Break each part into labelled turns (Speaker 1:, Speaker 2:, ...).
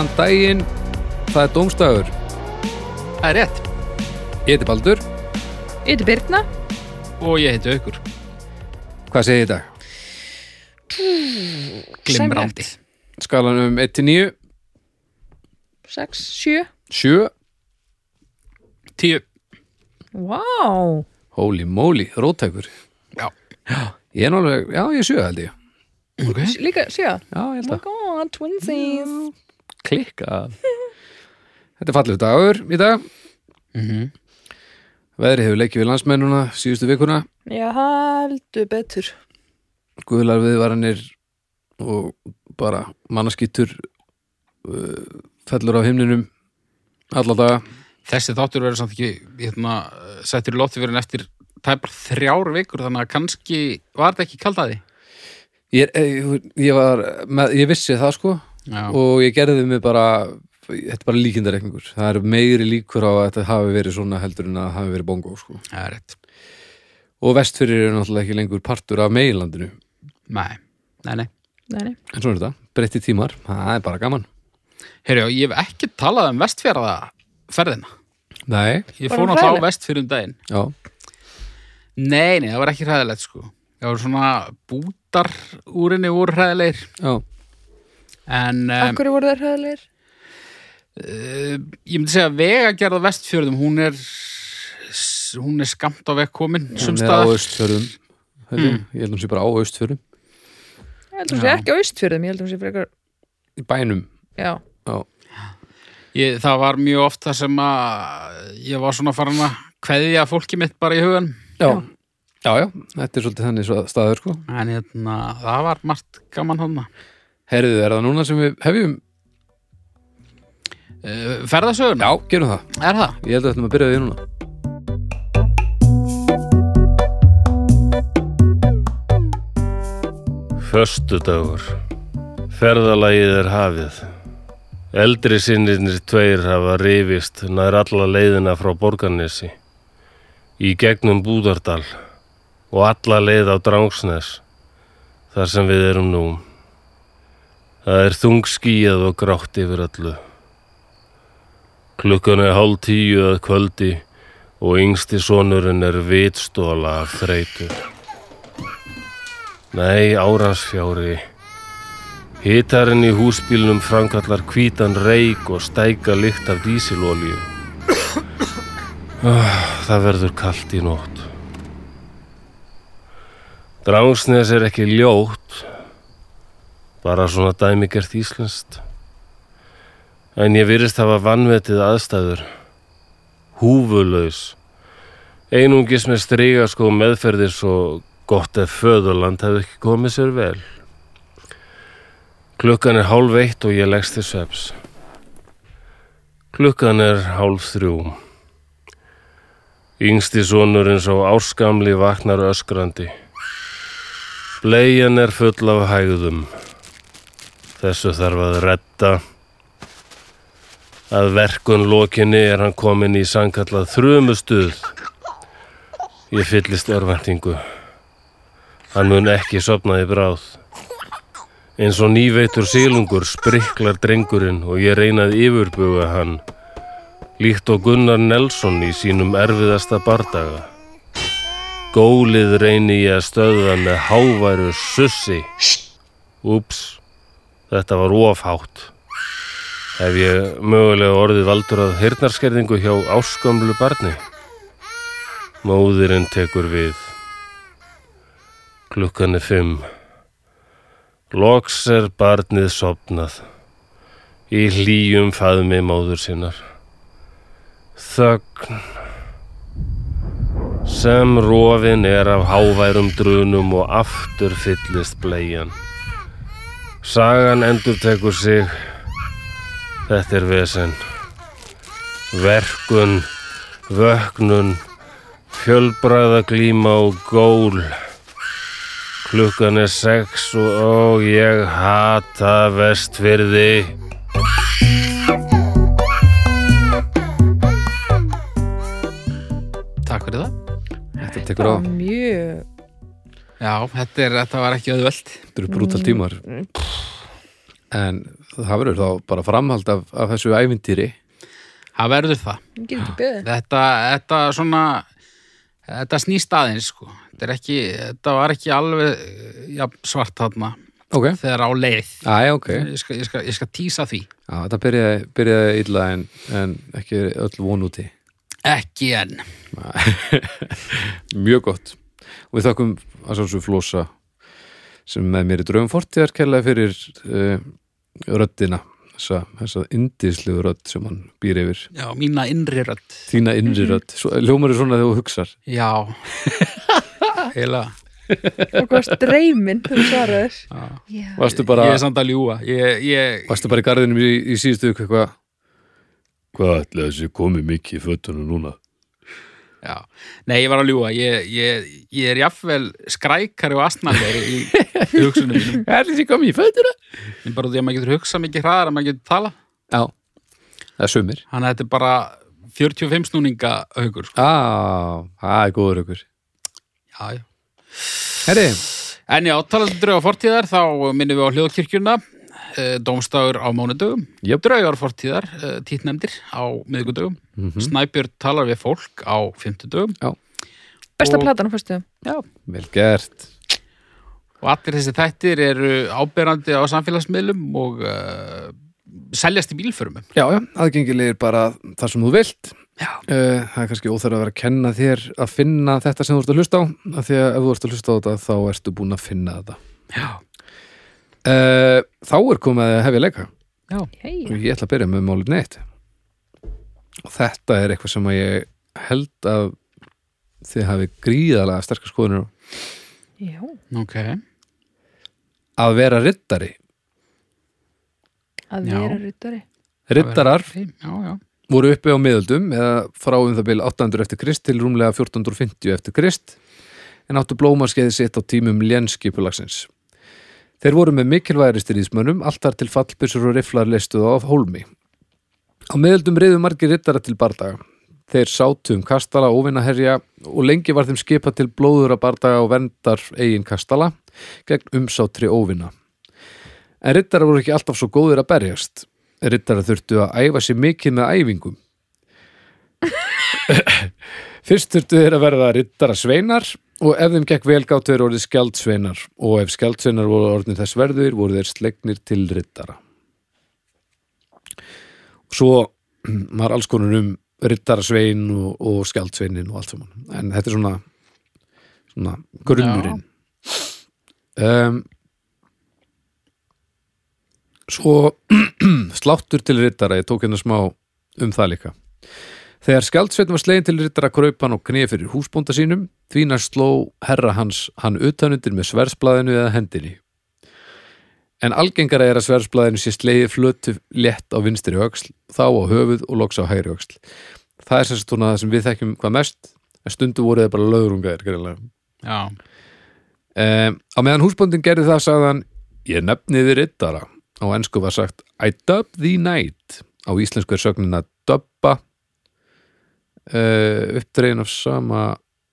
Speaker 1: Góðan daginn, það er dómstafur.
Speaker 2: Það er rétt.
Speaker 1: Ég heiti Baldur.
Speaker 3: Ég heiti Birna
Speaker 2: Og ég heiti Aukur.
Speaker 1: Hvað segir ég í dag?
Speaker 2: Glimrandi.
Speaker 1: Skalan um 1 til 9,
Speaker 3: 6, 7
Speaker 1: 7.
Speaker 2: Tíu.
Speaker 3: Vá
Speaker 1: Holy moly, róttækur.
Speaker 2: Já.
Speaker 1: Já, ég er náttúrulega, já, ég er 7 held ég.
Speaker 2: Ok.
Speaker 3: Líka 7
Speaker 1: Já, ég
Speaker 3: Oh
Speaker 1: held
Speaker 3: my
Speaker 1: að
Speaker 3: god, twinsies
Speaker 1: klikka. Þetta er fallið dagur í dag.
Speaker 2: Mm
Speaker 1: Veðri hefur leikið við landsmennuna síðustu vikuna.
Speaker 3: Já, heldur betur
Speaker 1: Guðlar viðvaranir og bara mannaskýttur uh, fellur á himninum alla daga.
Speaker 2: Þessi þáttur verður samt ekki hérna, settur í lóttifyrin eftir tæpar þrjár vikur þannig að kannski var þetta ekki kaldaði.
Speaker 1: Ég, ég, ég var, með, ég vissi það sko
Speaker 2: Já.
Speaker 1: og ég gerði mig bara þetta er bara líkindareikningur það er meiri líkur á að þetta hafi verið svona heldur en að það hafi verið bongo sko.
Speaker 2: Rétt.
Speaker 1: og vestfyrir eru náttúrulega ekki lengur partur af meginlandinu
Speaker 2: Nei. Nei, nei.
Speaker 3: Nei, nei
Speaker 1: en svona er þetta, breytti tímar, það er bara gaman
Speaker 2: Herjá, ég hef ekki talað um vestfjörða ferðina.
Speaker 1: Nei,
Speaker 2: Ég
Speaker 3: Var
Speaker 2: fór
Speaker 3: hún
Speaker 2: náttúrulega á vestfjörðum daginn.
Speaker 1: já,
Speaker 2: Nei, nei, það var ekki hræðilegt sko. Það voru svona bútar úr henni voru hræðilegir.
Speaker 1: já
Speaker 2: En
Speaker 3: Akkur voru þær hræðilegir?
Speaker 2: uh, ég myndi segja að vegagerð á vestfjörðum, hún er hún er skamt á veg komin
Speaker 1: hún er á austfjörðum. Mm. ég held hún sé bara á austfjörðum.
Speaker 3: Ég held hún sé ekki á austfjörðum Ég held hún sé frekar
Speaker 1: í bænum.
Speaker 3: Já,
Speaker 1: já,
Speaker 2: Ég, það var mjög oft það sem að ég var svona farin að kveðja fólki mitt bara í hugan
Speaker 1: já, já, já þetta er svolítið þannig svo staður sko.
Speaker 2: En hérna, það var margt gaman hann
Speaker 1: Herðu, er það núna sem við hefjum?
Speaker 2: uh, Ferðasöguna,
Speaker 1: Já, gerum það
Speaker 2: er það?
Speaker 1: Ég held að þetta maður byrja því núna
Speaker 4: Föstudagur. Ferðalagið er hafið. Eldri sinnirnir tveir hafa rifist nær alla leiðina frá Borgarnesi í gegnum Búðardal og alla leið á Drangsnes þar sem við erum nú. Það er þung skíjað og grátt yfir öllu. Klukkan er hálf tíu að kvöldi og yngsti sonurinn er vitstóla af þreytur. Nei, áransfjári. Hitarinn í húsbílnum framkallar hvítan reik og stæka lykt af dísilolíu. Oh, það verður kalt í nótt. Drangsnes er ekki ljótt, bara svona dæmigert íslenskt. En ég virðist hafa vannvetið aðstæður. Húfulaus. Einungis með strygaskó meðferðir svo gott ef föðurland hefði ekki komið sér vel. Klukkan er hálf eitt og ég leggst til sveps. Klukkan er hálf þrjú. Yngsti sonur eins og áskamli vaknar öskrandi. Bleian er full af hægðum. Þessu þarf að redda. Að verkun lokinni er hann komin í sannkallað þrumustuð. Ég fyllist örvæntingu. Hann mun ekki sopna í bráð. Eins og nýveitur sílungur spriklar drengurinn og ég reynaði yfirbuga hann. Líkt og Gunnar Nelson í sínum erfiðasta bardaga. Gólið reyni ég að stöða með háværu sussi. Úps, þetta var ofhátt. Hef ég mögulega orðið valdur að hyrnarskerðingu hjá áskamlu barni? Móðirinn tekur við. Klukkan er fimm. Loks er barnið sopnað. Í hlýjum faðmi móður sinnar. Þögn. Sem rofin er af háværum drunum og aftur fyllist bleian. Sagan endur tekur sig. Þetta er vesen. Verkun, vöknun, fjölbræða glíma og gól. Klukkan er sex og ó, ég hata vestfyrði.
Speaker 2: Takk fyrir það
Speaker 1: Þetta tekur á,
Speaker 3: mjög
Speaker 2: Já, þetta, er, þetta var ekki auðvelt
Speaker 1: þetta eru brútal tímar en það verður þá bara framhald af, af þessu ævintýri
Speaker 2: Það verður það. Þetta, þetta svona, þetta snýst aðeins, sko. Þetta, er ekki, þetta var ekki alveg ja, svart þarna
Speaker 1: ok,
Speaker 2: þegar á leið.
Speaker 1: aðja, ok
Speaker 2: Ég, skal, ég, skal, ég skal tísa því.
Speaker 1: Já, þetta byrjaði, byrjaði illa en, en ekki öll von úti
Speaker 2: Ekki enn.
Speaker 1: mjög gott og við þakkum að sjálfsög flosa sem með mér í draugum fortíðar kærlega fyrir uh, röddina þessa, þessa indislegu rödd sem hann býr yfir
Speaker 2: Já, mína innri rödd.
Speaker 1: þína innri rödd, Svo- hljómar er svona þegar þú hugsar
Speaker 2: Já. Heila.
Speaker 3: Og hvað streymin þú svaraðir.
Speaker 2: Já.
Speaker 3: Já.
Speaker 1: varstu bara,
Speaker 2: Ég er samt að ljúga. Ég, ég,
Speaker 1: varstu bara í garðinum í, í síðustu ykkur eitthvað hvað ætla þessi komið mikið í fötunum núna
Speaker 2: já. Nei, ég var að ljúga. Ég, ég, ég er jafnvel skrækari og astnarlegri í, hugsunum mínum.
Speaker 1: hvað er þessi komið í fötunum?
Speaker 2: En bara því að maður getur hugsað mikið hraðar að maður getur tala.
Speaker 1: Já, það er sumir
Speaker 2: Þannig að þetta er bara 45 snúninga haugur. Sko.
Speaker 1: Á, það er góður ykkur
Speaker 2: Já, já.
Speaker 1: Herri,
Speaker 2: En já, talandi um drauga fortíðar, þá minnum við á hljóðkirkjuna, dómstagur á mánudögum,
Speaker 1: Jöp.
Speaker 2: draugar fortíðar, eh, títnefndir á miðgudögum,
Speaker 1: Mhm.
Speaker 2: Snæbjörn talar við fólk á fimmtudögum
Speaker 3: Besta
Speaker 2: Og-
Speaker 3: platan á fyrstu.
Speaker 1: vel gert
Speaker 2: og allir þessi þættir eru áberandi á samfélagsmiðlum og uh, seljast í bílförumum.
Speaker 1: Já, já, aðgengilegir bara þar sem þú vilt
Speaker 2: Já.
Speaker 1: Uh, það er kannski óþarf að vera að kenna þér að finna þetta sem þú ert að hlusta á af því að ef þú ert að hlusta á þetta þá ertu búin að finna þetta
Speaker 2: Já.
Speaker 1: Uh, Þá er komið að hefja leika
Speaker 2: Já.
Speaker 1: Og ég ætla að byrja með málið neitt og þetta er eitthvað sem að ég held að þið hafi gríðalega sterkar skoðunir á
Speaker 3: Já.
Speaker 2: Ok.
Speaker 1: að vera rittari
Speaker 3: Að
Speaker 2: Já.
Speaker 3: vera ryttari.
Speaker 1: Rittarar voru uppi á miðöldum eða frá um það byrja 800 eftir Krist til rúmlega 1450 eftir Krist en áttu blómarskeiði sitt á tímum lénskipulagsins. Þeir voru með mikilvægri styrðismönnum, allt þar til fallbyssur og riflar leistuð á hólmi. Á miðöldum reyðu margir rittara til bardaga. Þeir sátu um kastala, óvinnaherja og lengi var þeim skipað til blóður að bardaga og verndar eigin kastala gegn umsátri óvinna. En rittara voru ekki alltaf svo góðir að berjast. Rittara þurftu að æfa sér mikið með æfingum. Fyrst þurftu þeir að verða rittara sveinar og ef þeim gekk vel gáttu þeir orðið skjaldsveinar og ef skjaldsveinar voru orðin þess verður voru þeir slegnir til rittara. Svo var alls konar um rittarasvein og, og skjaldsveinin og allt saman. En þetta er svona, svona grunnurinn. Um, svo sláttur til rittara, ég tók hérna smá um það líka. Þegar skjaldsveitin var slegin til rittara kraupan og knið fyrir húsbónda sínum, því næst sló herra hans hann utanundir með sversblaðinu eða hendinni. En algengara er að sversblaðinu sé slegið flötu létt á vinstri öxl, þá á höfuð og loks á hægri öxl. Það er sérst svona það sem við þekkjum hvað mest, en stundu voru þeir bara löðrungaðir, greinlega.
Speaker 2: Já.
Speaker 1: Um, á meðan húsbóndin gerði það sagði hann ég nefniði rittara á ensku var sagt I dub thee knight á íslensku er sögnin að dubba uh, uppdregin af sama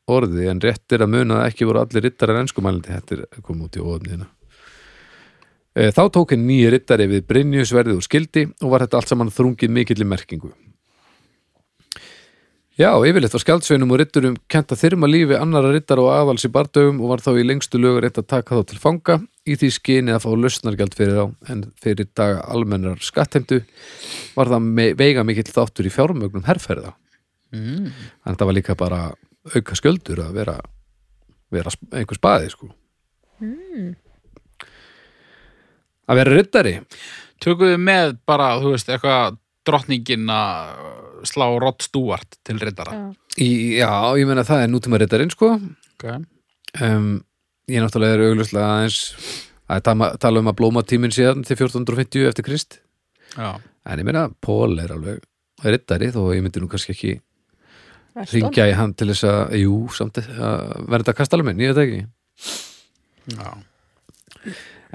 Speaker 1: orði en rétt er að muna að ekki voru allir rittarar enskumælindi þetta er komið út í óöfniðina uh, þá tók henni nýji rittari við Brynjusverðið og skildi og var þetta allt saman þrungið mikilli merkingu Já, yfirleitt var skjaldsveinum og ritturum kent að þyrma lífi annara rittar og aðals í bardögum og var þá í lengstu lögur eitt að taka þá til fanga í því skyni að fá lausnargjald fyrir þá en fyrir daga almennar skattheimtu var það veiga mikill þáttur í fjármögnum herrferða.
Speaker 2: Mm.
Speaker 1: Að það var líka bara auka sköldur að vera, vera sp- einhver spaði sko. Að vera rittari.
Speaker 2: Tökum við með bara, þú veist, eitthvað drottningin að slá Rod Stewart til reyndara.
Speaker 3: Já.
Speaker 1: Í, já, ég meina það er nútíma rittarinn sko.
Speaker 2: Okay.
Speaker 1: um, ég náttúrulega er auglustlega aðeins að tala, tala um að blóma tíminn síðan til 1450 eftir Krist
Speaker 2: Já.
Speaker 1: en ég meina, Pól er alveg rittari þó ég myndi nú kannski ekki. Ringja í hann til þess að, jú, samt að verða kastaluminn, ég veit ekki
Speaker 2: Já.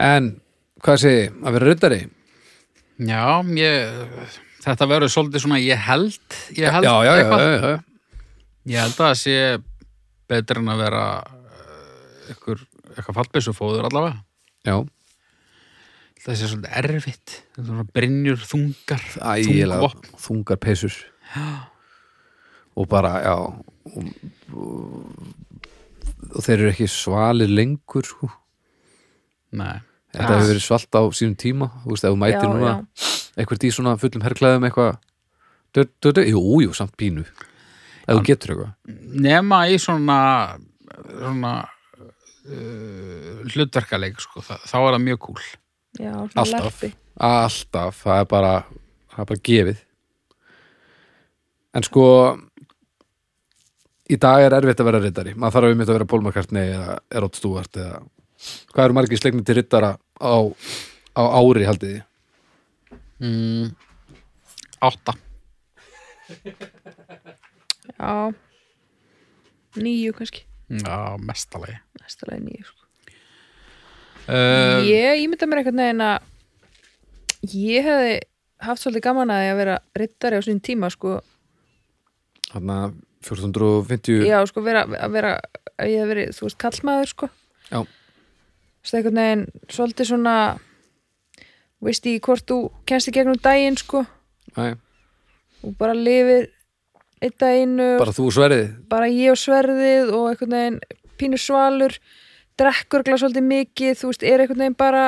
Speaker 1: en, hvað segi, að vera rittari
Speaker 2: Já, ég, þetta verður svolítið svona, ég held, ég held
Speaker 1: já, já, já,
Speaker 2: eitthvað.
Speaker 1: já, já,
Speaker 2: Ég held að það sé betur en að vera uh, ykkur, eitthvað fallbyssufóður allavega.
Speaker 1: já.
Speaker 2: það sé svolítið erfitt þetta er svona brynjur, þungar
Speaker 1: ægilega
Speaker 2: þungvopn.
Speaker 1: þungar peysur og bara, já og, og, og þeir eru ekki svalir lengur sko.
Speaker 2: Nei.
Speaker 1: þetta hefur verið svalt á sínum tíma þú veist, ef þú mætir
Speaker 3: Já,
Speaker 1: núna eitthvað í svona fullum herrklæðum eitthvað. Jú, jú, samt pínu. Ef þú getur eitthvað.
Speaker 2: Nema í svona svona uh, hlutverkaleik sko, þá, þá er það mjög kúl.
Speaker 3: Já,
Speaker 1: Alltaf.
Speaker 3: lerpi.
Speaker 1: Alltaf, það er bara það er bara gefið. En sko í dag er erfitt að vera rittari. Maður þarf einmitt að vera McCartney eða Erot Stewart eða hvað eru margir slegnir til rittara á, á ári haldið þið?
Speaker 2: mm, átta.
Speaker 3: Já, nýju kannski.
Speaker 2: Já, mestalagi
Speaker 3: næsta lagi nýju sko.
Speaker 2: uh,
Speaker 3: ég ímynda mér einhvern veginn að ég hefði haft svolítið gaman að því að vera rittari á sín tíma sko,
Speaker 1: Þarna 1450
Speaker 3: já sko vera, að vera að ég hef verið, þú veist, kallmaður sko.
Speaker 1: Já.
Speaker 3: það er einhvern veginn svolítið svona veist í hvort þú kennst í gegnum daginn sko.
Speaker 1: Æ,
Speaker 3: og bara lifir einn daginn
Speaker 1: bara þú og sverið
Speaker 3: bara ég og sverðið og einhvern veginn pínu svalur drekkur glas svolítið mikið þú veist, er einhvern veginn bara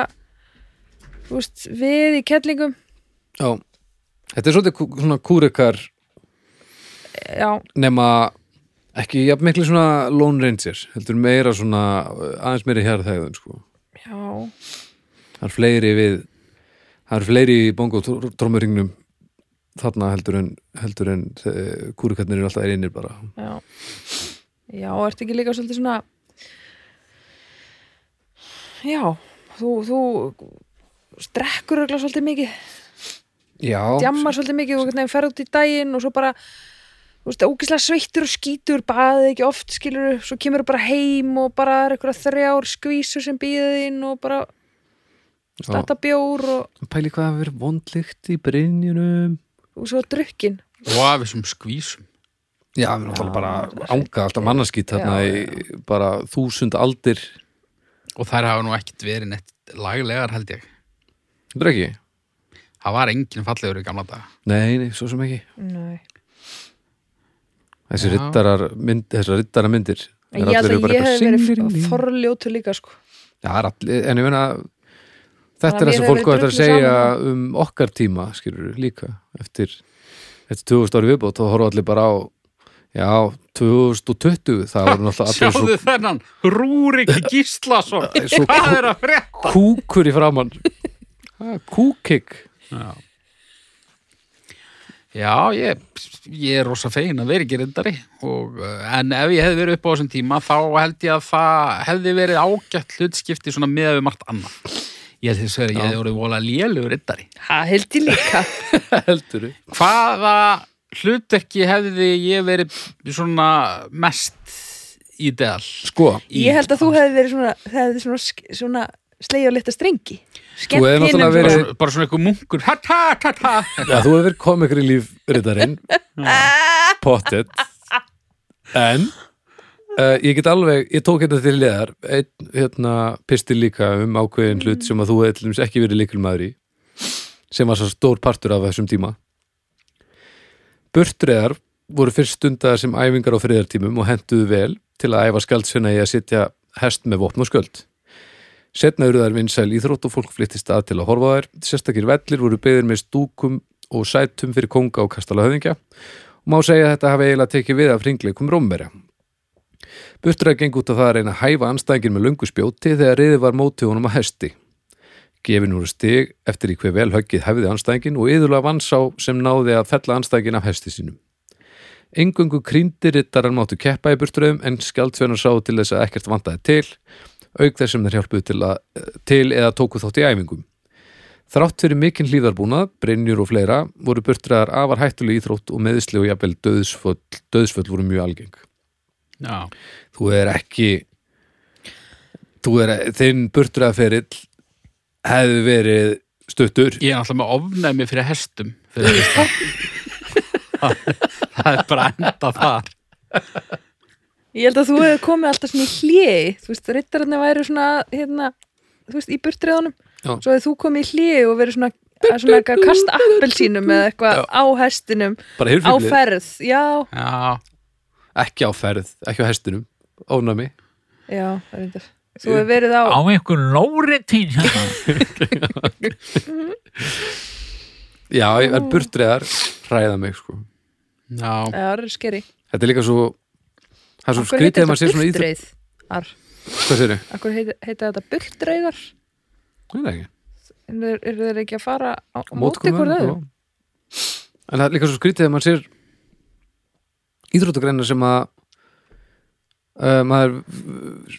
Speaker 3: þú veist, við í kettlingum
Speaker 1: Já, þetta er svolítið svona kúrekar
Speaker 3: já,
Speaker 1: nema ekki jafn miklu svona Lone Ranger heldur meira svona aðeins meiri hér þegðun sko.
Speaker 3: Já.
Speaker 1: Það er fleiri við það er fleiri í bongo trómuringnum þarna heldur en heldur en uh, kúrikarnir eru alltaf einir bara.
Speaker 3: Já, já, ertu ekki líka svolítið svona já þú, þú glas svolítið mikið.
Speaker 1: Já,
Speaker 3: djammar svolítið mikið og einhvern veginn fer út í daginn og svo bara þú veist, ógislega sveittur og skítur baðið ekki oft, skilur svo kemur bara heim og bara er eitthvað þrjár skvísur sem býðið inn og bara starta bjór og,
Speaker 1: pæli hvað að vera vondlikt í brynjunum.
Speaker 3: Og svo drukkin
Speaker 2: og af þessum skvísum.
Speaker 1: Já, við erum
Speaker 3: Já,
Speaker 1: bara
Speaker 3: þetta er
Speaker 1: ánga alltaf mannaskýt þarna
Speaker 3: Já,
Speaker 1: í bara þúsund aldir.
Speaker 2: Og þær hafa nú ekkit verið neitt laglegar held ég.
Speaker 1: Ekki?
Speaker 2: það var enginn fallegur í gamla daga.
Speaker 1: Nei, nei, svo sem ekki.
Speaker 3: Nei.
Speaker 1: Þessi rittara myndir
Speaker 3: ég held að ég hef verið forljótu líka sko.
Speaker 1: Já, allir, en ég meina þetta er
Speaker 3: að
Speaker 1: það sem fólk eftir að segja
Speaker 3: saman.
Speaker 1: um okkar tíma, skilur líka. Eftir, eftir 2000 ári viðbót þá horfa allir bara á já, 2020, það voru náttúrulega allir svo
Speaker 2: sjáðu þennan Rúrik Gíslason.
Speaker 1: Svo
Speaker 2: hvað er að frétta?
Speaker 1: kúkur í framann kúkik.
Speaker 2: Já, já ég, ég er rosa fegin að vera ekki reyndari og, uh, en ef ég hefði verið upp á þessum tíma þá held ég að það hefði verið ágætt hlutskipti svona með við margt annað. Ég held þess að ég hefði verið vola lélugur reyndari
Speaker 3: það held ég líka.
Speaker 1: Heldur
Speaker 2: hvaða hlutverki hefði ég verið svona mest ídeal
Speaker 1: sko,
Speaker 3: ég held að þú hefði verið svona, svona, svona sleið á lita strengi.
Speaker 1: Þú hefði náttúrulega
Speaker 2: bara,
Speaker 1: verið-
Speaker 2: svona, bara svona eitthvað munkur. Ha ta ta ta
Speaker 1: já, þú hefur verið komikri lífritarinn pottet. En uh, ég get alveg, ég tók þetta til leðar einn hérna, pistil líka um ákveðin hlut sem að þú hefði til dæmis ekki verið líkilmaður í sem var svo stór partur af þessum tíma. Burtreðar voru fyrst stundaðar sem æfingar á friðartímum og hentuðu vel til að æfa skaldsfinna í að sitja hest með vopn og sköld. Setna eru þær vinsæl íþrótt og fólk flyttist að til að horfa þær. Sérstakir vellir voru beðir með stúkum og sætum fyrir konga og kastala höfðingja og má segja að þetta hafi eiginlega tekið við af ringleikum rómverja. Burtreðar geng út af það að reyna að hæfa anstæðingin með löngu spjóti þegar riðið var mótið honum að hesti. Gefin úr stig eftir í hver vel höggið hefði anstæðingin og yðurlega vann sá sem náði að fella anstæðingin af hesti sínum. Engungu krýndirittarar máttu keppa í burtröðum en skjaldfjönar sá til þess að ekkert vantaði til, auk þess sem þeir hjálpuðu til, að, til eða tóku þátt í æfingum. Þrátt fyrir mikinn hlýðarbúnað, brennjur og fleira, voru burtröðar afar hættuleg íþrótt og meðisli og jafnvel döðsföll, döðsföll voru mjög algeng.
Speaker 2: já,
Speaker 1: Þú er ekki, þú er, þinn burtröðaferill hefði verið stuttur.
Speaker 2: ég er alltaf með ofnæmi fyrir hestum fyrir það er bara enda þar
Speaker 3: Ég held að þú hefði komið alltaf svona í hljegi þú veist, rittararnir væri svona hérna, þú veist, í burtriðunum
Speaker 1: Já.
Speaker 3: svo hefur þú komið í hlið og verið svona að svona eitthvað að kasta appelsínum eða eitthvað á hestinum á ferð, já,
Speaker 2: Já,
Speaker 1: ekki á ferð ekki á hestinum, ónami
Speaker 3: já, það er þetta þú hefur verið á,
Speaker 5: á einhver lóritín hérna.
Speaker 1: já, en burtreðar hræða mig sko.
Speaker 2: Já,
Speaker 3: já, það er skeri
Speaker 1: þetta er líka svo það er svo skrítið að maður sé svona íþrótt hvað sér þau?
Speaker 3: akkur heita, heita þetta burtreiðar
Speaker 1: Það er ekki
Speaker 3: eru er þeir ekki að fara á, móti
Speaker 1: já.
Speaker 3: öðrum
Speaker 1: en það er líka svo skrítið að maður sér íþróttagreinar sem að uh, maður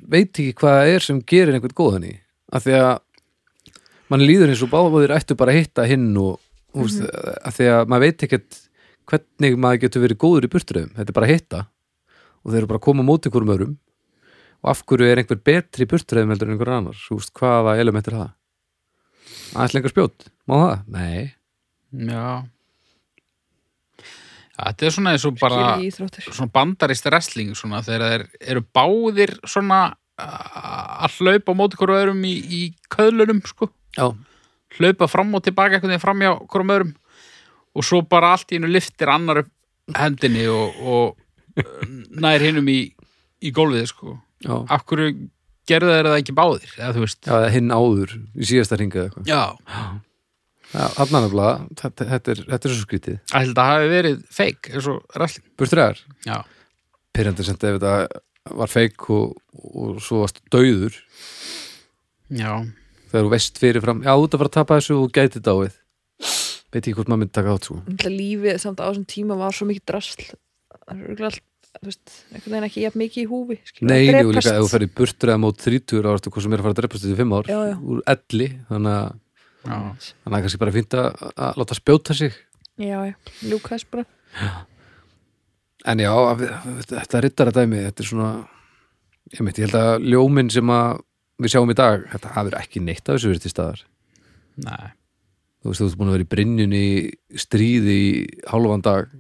Speaker 1: veit ekki hvað er sem gerir einhvern góðan í af því að mann líður eins og báðir ættu bara að hitta hinn og mm. -hmm. af því að maður veit ekkert hvernig maður getur verið góður í burtröðum þetta er bara að hitta og þeir eru bara að koma móti einhverjum öðrum. Og af hverju er einhver betri í burtröðum heldur en einhver annars, þú veist, hvaða element er það? Aðeins lengur spjót, má það? Nei,
Speaker 2: já. Þetta er svona eins og bara svona bandarist wrestling svona þegar þeir eru báðir svona að hlaupa á móti hverju öðrum í, í köðlunum sko.
Speaker 1: Já,
Speaker 2: hlaupa fram og tilbaka einhvern veginn fram hjá hverjum öðrum. Og svo bara allt í einu liftir annar upp hendinni og, og nær hinnum í, í gólfið sko.
Speaker 1: já
Speaker 2: af hverju gerðu þeir það ekki báðir eða þú
Speaker 1: Já, eða hinn áður í síðasta ringa eða eitthvað.
Speaker 2: Já.
Speaker 1: Já, hann nefnilega, þetta, þetta, er, þetta er svo skrítið.
Speaker 2: Ég að það hafi verið fake eins og wrestling
Speaker 1: Burtræðar,
Speaker 2: Já,
Speaker 1: pyrrandi sem ef þetta var feik og, og svo varst döður
Speaker 2: já,
Speaker 1: þegar þú veist fyrirfram, já, út að fara að tapa þessu og gæti dáið. Veit ekki hvort maður myndi taka átt.
Speaker 3: Náttúrulega lífið samt á þessum tíma var svo mikið drasl það er örugglega allt þú veist, einhvern veginn ekki jafn mikið í húfi skilur,
Speaker 1: Nei, og líka ef þú ferð í burtræða mót 30 ára, hvað sem er að fara að dreipast þetta í 5 ár,
Speaker 3: Já, já.
Speaker 1: úr elli, þannig að þannig að kannski bara fínt að, að láta spjóta sig.
Speaker 3: já, já, ljúka þess bara.
Speaker 1: En já, þetta rittar að dæmi, þetta er svona, ég meit, ég held að ljóminn sem að við sjáum í dag, þetta hafur ekki neitt af þessu verið til staðar.
Speaker 2: Nei,
Speaker 1: þú veist, þú ert búin að vera í brynjunni í stríði í hálfan dag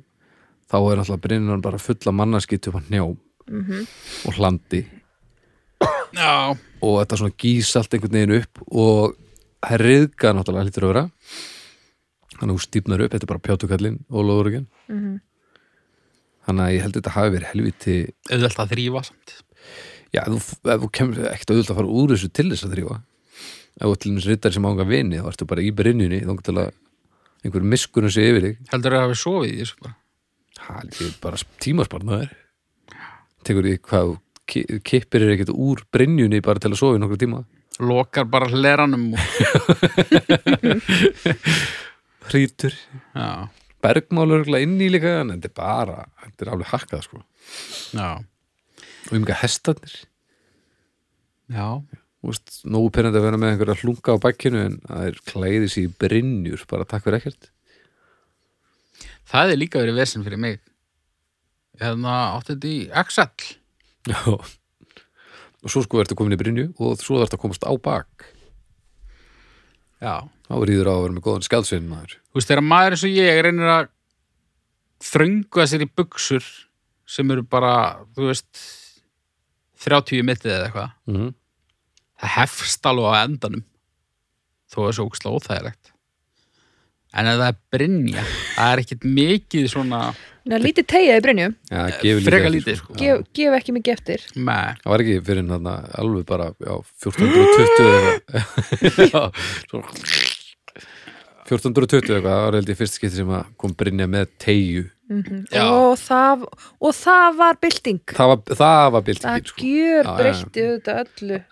Speaker 1: þá er náttúrulega brynjunan bara fulla mannaskitt upp á njám
Speaker 3: mm
Speaker 1: og hlandi.
Speaker 2: Já,
Speaker 1: og þetta svona gís allt einhvern veginn upp og það er riðga náttúrulega hlýtur að vera þannig að þú stífnar upp, þetta er bara pjátukallinn og lóðurugin
Speaker 3: -hmm.
Speaker 1: þannig að ég held að þetta hafi verið helviti
Speaker 2: auðvelt að þrýfa samt.
Speaker 1: Já, ef þú, ef þú kemur ekkert auðvitað að fara úr þessu til þess að þrýfa ef þú til þess rittari sem ánga vini þá ertu bara í brynjunni þá til að einhver miskunum sé yfir þig.
Speaker 2: Heldur að hafi sofið í þessu bara
Speaker 1: Er bara tímasparnaður Tekur því hvað kippir er ekkert úr brynjunni bara til að sofa í nokkru tíma?
Speaker 2: Lokar bara hleranum.
Speaker 1: Hrítur Bergmálur inn í líka en þetta er bara, þetta er alveg hakkað sko.
Speaker 2: Já,
Speaker 1: og um ekki hestarnir?
Speaker 2: Já.
Speaker 1: Nógu pyrrandi að vera með einhverja hlunga á bakkinu en það er klæði sér í brynjur bara takk fyrir ekkert
Speaker 2: Það er líka verið vesinn fyrir mig. Hérna átti þetta í Excel?
Speaker 1: Já. Og svo sko ertu komin í brynju og svo þarfst að komast á bak.
Speaker 2: Já.
Speaker 1: Þá ríður á að vera með góðan skjálsvein maður.
Speaker 2: Þú veist, þegar maður eins og ég reynir að þrönga sér í buksur sem eru bara, þú veist 30 mittið eða eitthvað
Speaker 1: mm -hmm.
Speaker 2: það hefst alveg á endanum. Þó er svo óksla óþægilegt en ef það er brynja það er ekkit mikið svona
Speaker 3: Nei, lítið tegja í brynju,
Speaker 1: Já, gefur
Speaker 2: freka lítið sko.
Speaker 3: gef, gef ekki mikið eftir.
Speaker 2: Með,
Speaker 1: Það var ekki fyrir þarna alveg bara já, 1420 eða eitthvað. Já, svo 1420 eitthvað, það var held ég fyrst skipti sem að kom Brynja með tegju
Speaker 2: Já.
Speaker 3: og það, og það var bylting.
Speaker 1: Það var, það var
Speaker 3: það
Speaker 1: byltingin sko.
Speaker 3: gjör
Speaker 1: Já, já,
Speaker 3: breytti auðvitað öllu.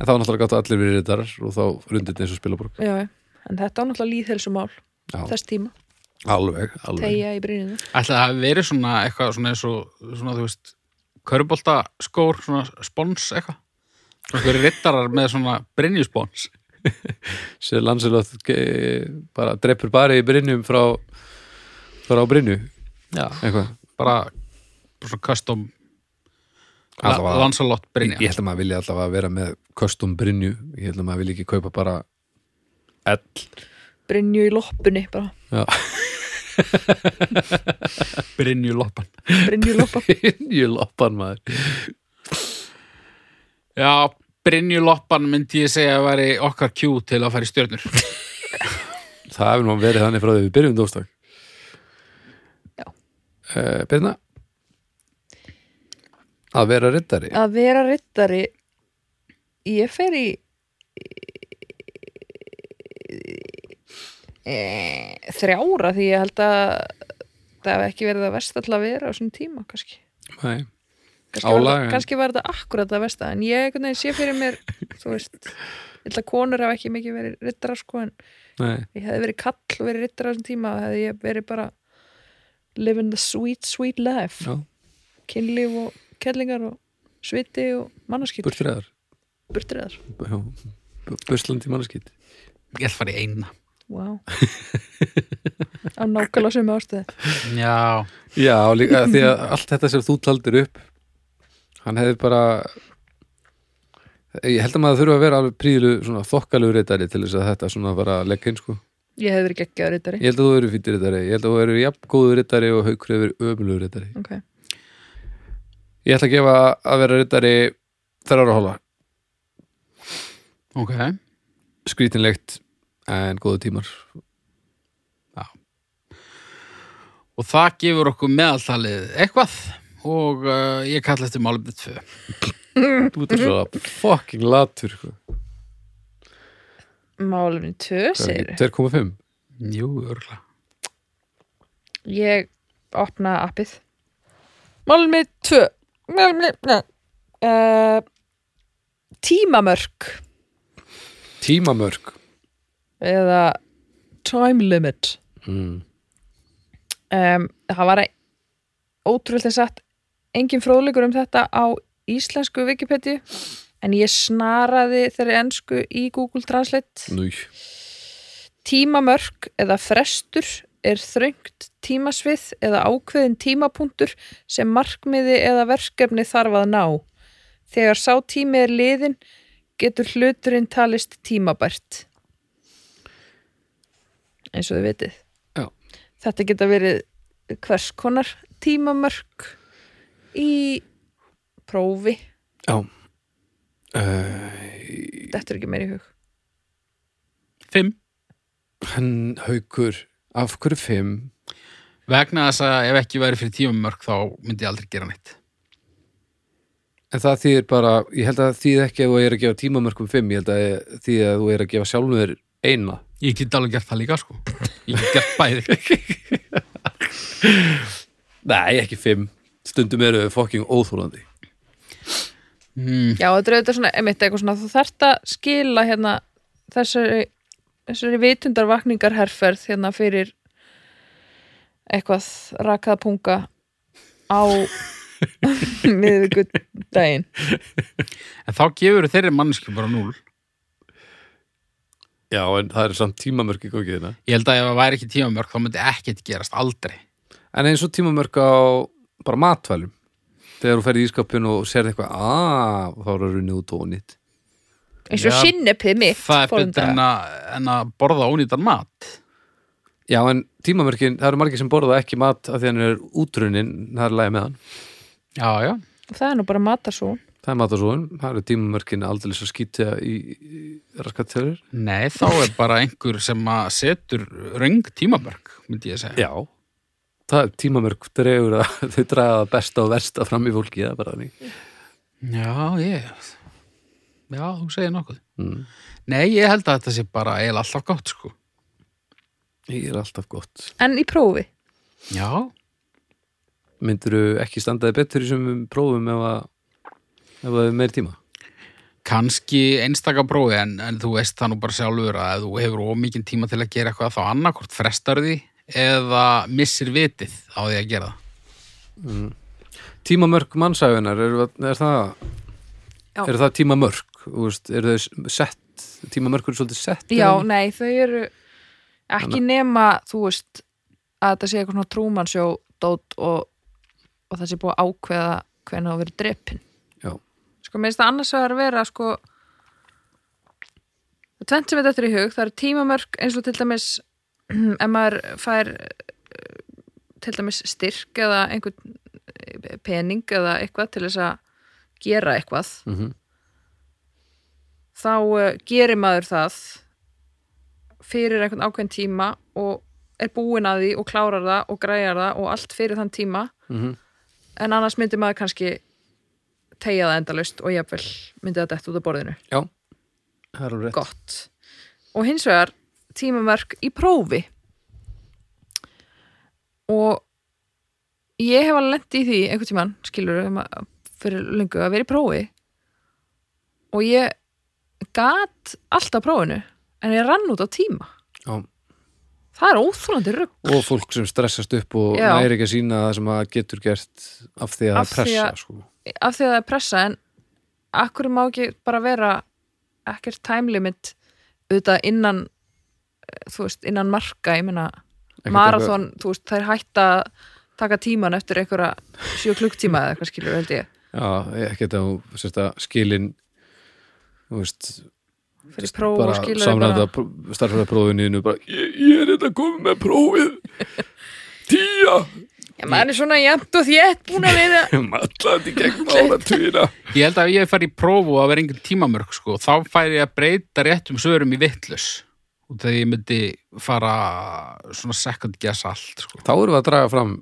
Speaker 1: En það var náttúrulega gátt að allir verið þetta og þá rundið eins og spilaborg.
Speaker 3: Já, já. en þetta var náttúrulega líðhelsumál
Speaker 1: Já,
Speaker 3: þess tíma,
Speaker 1: alveg, alveg.
Speaker 3: Tegja í brynjunu
Speaker 2: ætla það hafi verið svona eitthvað svona eins og svona þú veist körubolta skór, svona spons eitthvað? Svona hverju rittarar með svona brynjuspons.
Speaker 1: Sér Lancelot ge- bara dreppur bara í Brynjum frá frá Brynju.
Speaker 2: Já,
Speaker 1: eitthvað.
Speaker 2: Bara, bara svona custom
Speaker 1: Allavega-
Speaker 2: Lansalot
Speaker 1: Ég, held að maður vilja allavega vera með custom Brynju, ég held að maður vilja ekki kaupa bara L
Speaker 3: brynju í loppunni bara,
Speaker 1: Já,
Speaker 2: brynjuloppan
Speaker 3: brynju loppa
Speaker 1: Brynju loppan maður.
Speaker 2: Já, Brynjuloppan myndi ég segja að væri okkar kjú til að fara í stjörnur.
Speaker 1: Það hefur nú verið þannig frá því við byrjum dóstak
Speaker 3: Já.
Speaker 1: uh, Birna? Að vera riddari.
Speaker 3: Að vera rittari ég fer í þrjára því ég held að það hef ekki verið að versta að vera á svona tíma kannski.
Speaker 1: Nei. en-
Speaker 3: kannski var þetta akkurat að versta en ég veginn sé fyrir mér þú veist, ég held að konur hafa ekki mikið verið rittara sko en
Speaker 1: Nei.
Speaker 3: ég hefði verið kall og verið rittara á þessum tíma þá hefði ég verið bara living the sweet sweet life.
Speaker 1: Já.
Speaker 3: kynlíf og kellingar og sviti og mannaskýtur
Speaker 1: Burtriðar
Speaker 3: burtriðar
Speaker 1: Buslandi mannskitt
Speaker 2: Ég ætla að fara í eina
Speaker 3: Wow. á nákvæmlega sömu ástöðu
Speaker 2: Já,
Speaker 1: Já, líka því að allt þetta sem þú taldir upp hann hefði bara ég held að maður þurfa að vera alveg prílu svona þokkalegu reytari til þess að þetta svona bara leggja inn sko.
Speaker 3: Ég hef verið geggjaður rittari
Speaker 1: Ég held að þú eru fýttir reytari, ég held að þú eru jafn góðu reytari og haukur hefur ömulugur reytari
Speaker 3: ok,
Speaker 1: Ég ætla að gefa að vera reytari þar ára hóla,
Speaker 2: ok.
Speaker 1: Skrítinlegt en góðu tímar.
Speaker 2: Og það gefur okkur meðaltalið eitthvað. Og uh, ég kalla eftir málumni tvö.
Speaker 1: Þú ert svo fucking latur sko.
Speaker 3: málumni 2 segir
Speaker 1: 2,5
Speaker 2: Jú, örgulega
Speaker 3: ég opna appið. Málumni 2 málumni uh, tímamörk.
Speaker 1: Tímamörk
Speaker 3: eða time limit
Speaker 1: mm.
Speaker 3: um, það var ótrúlega satt engin fróðleikur um þetta á íslensku Wikipedia en ég snaraði þeirri ensku í Google Translate
Speaker 1: Núj
Speaker 3: tímamörk eða frestur er þröngt tímasvið eða ákveðin tímapunktur sem markmiði eða verkefni þarf að ná. Þegar sá tími er liðin getur hluturinn talist tímabært. Eins og þið vitið.
Speaker 1: Já.
Speaker 3: Þetta geta verið hvers konar tímamörk í prófi.
Speaker 1: Já
Speaker 3: Þetta er ekki meir í hug.
Speaker 2: Fimm
Speaker 1: Hann haukur Af hverju 5
Speaker 2: Vegna þess að ef ekki væri fyrir tímamörk þá myndi ég aldrei gera neitt
Speaker 1: En það þýðir bara, ég held að þýð ekki að þú er að gefa tímamörkum 5, ég held að þýð að þú er að gefa sjálfum þér eina.
Speaker 2: Ég get alveg gert það líka sko Ég get gert bæði
Speaker 1: Nei, ekki 5. Stundum eru þau fucking óþúlandi.
Speaker 2: mm,
Speaker 3: Já, þetta er auðvitað svona, emitt eitthvað svona, þú þarft að skila hérna þessari, þessari vitundarvakningarherferð hérna fyrir eitthvað rakaða punga á miðvikudaginn.
Speaker 2: En þá gefur þeirri manneski bara núl
Speaker 1: Já, en það er samt tímamörk í gókiðina.
Speaker 2: Ég held að ef það væri ekki tímamörk þá myndi ekkert gerast aldrei
Speaker 1: En eins og tímamörk á bara matvælum. Þegar þú ferð í ískapin og sérð eitthvað, aaa, þá er það runnið út og nýtt.
Speaker 3: Eins og sinnepið mitt.
Speaker 2: Það er betur en að, en að borða ónýtan mat
Speaker 1: Já, en tímamörkin, það eru margir sem borða ekki mat af því hann er útrunnin, það er lægi með hann.
Speaker 2: Já, já
Speaker 3: Það er nú bara matarsón.
Speaker 1: Það er matasóðun, það eru tímamörkin aldrei svo skýtja í, í raskatörur.
Speaker 2: Nei, þá er bara einhver sem að setur röng tímamörk myndi ég segja
Speaker 1: Já, það er tímamörk dregur að þau draga það besta og versta fram í fólki, það er bara þannig.
Speaker 2: Já, ég Já, þú segir nokkuð
Speaker 1: Mm.
Speaker 2: Nei, ég held að þetta sé bara eiginlega alltaf gott sko
Speaker 1: Ég er alltaf gott.
Speaker 3: En í prófi.
Speaker 2: Já,
Speaker 1: Myndirðu ekki standaði betur í sem prófum ef að ef það er meir tíma?
Speaker 2: kannski einstaka prófi en, en þú veist það nú bara sjálfur að ef þú hefur ómikinn tíma til að gera eitthvað þá annarkort frestar því eða missir vitið á því að gera það
Speaker 1: Tímamörk mannsæfinar, er, er það
Speaker 3: Já.
Speaker 1: er það tímamörk? Er þau sett, tímamörkur er svolítið sett?
Speaker 3: Já,
Speaker 1: eða?
Speaker 3: nei, þau eru ekki nema, þú veist, að þetta sé eitthvað svona trúmannsjó dót og, og það sé búið að ákveða hvernig það verið drepin.
Speaker 1: Já.
Speaker 3: Sko, mér finnst það annars að vera, sko, tvent sem þetta eftir í hug, það eru tímamörk eins og til dæmis, ef maður fær eh, til dæmis styrk eða einhvern eh, pening eða eitthvað til þess að gera eitthvað
Speaker 1: Mhm.
Speaker 3: þá uh, gerir maður það fyrir einhvern ákveðin tíma og er búin að því og klárar það og græjar það og allt fyrir þann tíma
Speaker 1: Mhm.
Speaker 3: en annars myndi maður kannski tegja það endalaust og jafnvel myndi það dett út af borðinu.
Speaker 1: Já, það er alveg rétt.
Speaker 3: Gott. Og hins vegar tímamörk í prófi. Og ég hef alveg lent í því einhvern tímann, skilur fyrir lengu að vera í prófi. Og ég gat alltaf prófinu en ég rann út á tíma.
Speaker 1: Já.
Speaker 3: það er óþólandi rugg
Speaker 1: Og fólk sem stressast upp og
Speaker 3: Já.
Speaker 1: næri ekki að sína það sem það getur gert af því að
Speaker 3: Af
Speaker 1: það
Speaker 3: því
Speaker 1: pressa
Speaker 3: að-
Speaker 1: sko.
Speaker 3: Af því að það er pressa en akkur má ekki bara vera ekkert time limit auðvitað innan eh, þú veist, innan marka, ég meina
Speaker 1: Ekkert
Speaker 3: marathon, þú veist, það er hægt að taka tíman eftir einhverja sjö klukktíma eða eitthvað skilur, held ég.
Speaker 1: Já, ekki þetta þú sérst að skilin þú veist
Speaker 3: fyrir próf og skilur
Speaker 1: samræða starfræðaprófinu bara, ég, ég er þetta komið með prófið. Tíja
Speaker 3: Já, maður er svona jæmt og þétt búin að vera
Speaker 1: Mallandi gegn áratugina.
Speaker 2: Ég held að ef ég fær í prófu og að vera engin tímamörk sko, þá færi ég að breyta réttum svörum í vittlus og þegar ég myndi fara svona second guess allt sko.
Speaker 1: Þá erum við að draga fram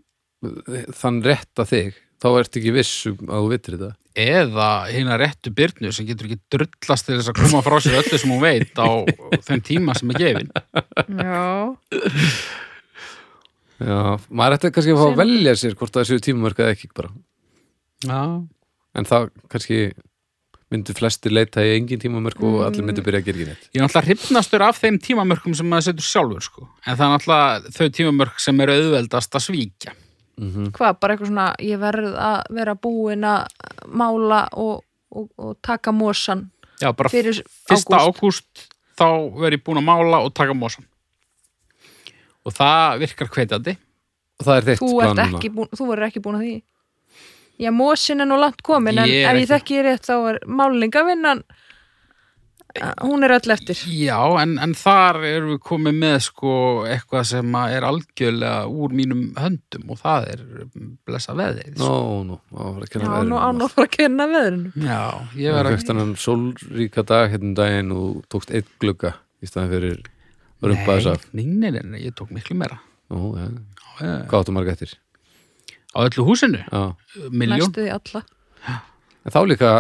Speaker 1: þann rétta þig. Þá ertu ekki viss um að þú vitir þetta.
Speaker 2: Eða hérna réttu byrnu sem getur ekki drullast til þess að koma frá sér öllu sem hún veit á þeim tíma sem er gefin
Speaker 3: Já,
Speaker 1: Já, maður ætti kannski að fá að velja sér hvort það séu tímamörk eða ekki bara.
Speaker 2: Já,
Speaker 1: en það kannski myndu flestir leita í engin tímamörk og allir myndu byrja að gera ekki neitt.
Speaker 2: Ég er náttúrulega hrifnastur af þeim tímamörkum sem maður setur sjálfur sko. en það er náttúrulega þau tímamörk sem eru auðveldast að svíkja.
Speaker 1: Mm
Speaker 3: hvað, bara eitthvað svona ég verð að vera búin að mála og, og, og taka mosan
Speaker 2: Já, bara fyrsta
Speaker 3: ágúst.
Speaker 2: þá verð ég búin að mála og taka mosan og það virkar hvetjandi.
Speaker 1: Og það er þitt
Speaker 3: þú,
Speaker 1: plan
Speaker 3: ert
Speaker 1: núna.
Speaker 3: ekki búin, þú verður ekki búin að því. Já, mosin er nú langt komin en
Speaker 2: Ég er
Speaker 3: ef ég
Speaker 2: ekki-
Speaker 3: þekki rétt þá er málingavinnan eh, hún er öll eftir.
Speaker 2: Já, en, en þar erum við komið með sko eitthvað sem að er algjörlega úr mínum höndum og það er blessa veðið
Speaker 1: Nó, nú, á að fara að
Speaker 3: já,
Speaker 1: kenna
Speaker 3: nú
Speaker 1: veðrinu
Speaker 3: án að fara að kenna veðrinu.
Speaker 2: Já, ég
Speaker 1: Það
Speaker 2: verð
Speaker 1: fegst hann sólríka dag hérna um daginn og tókst einn glugga í staðan fyrir að rumpa þess af?
Speaker 2: Nei, nei, nei, nei, ég tók miklu meira.
Speaker 1: Nú, ja.
Speaker 2: Já,
Speaker 1: Hvað áttu marga eftir?
Speaker 2: Á öllu húsinu,
Speaker 1: Já.
Speaker 2: miljón
Speaker 3: næstu því alla.
Speaker 1: En þá líka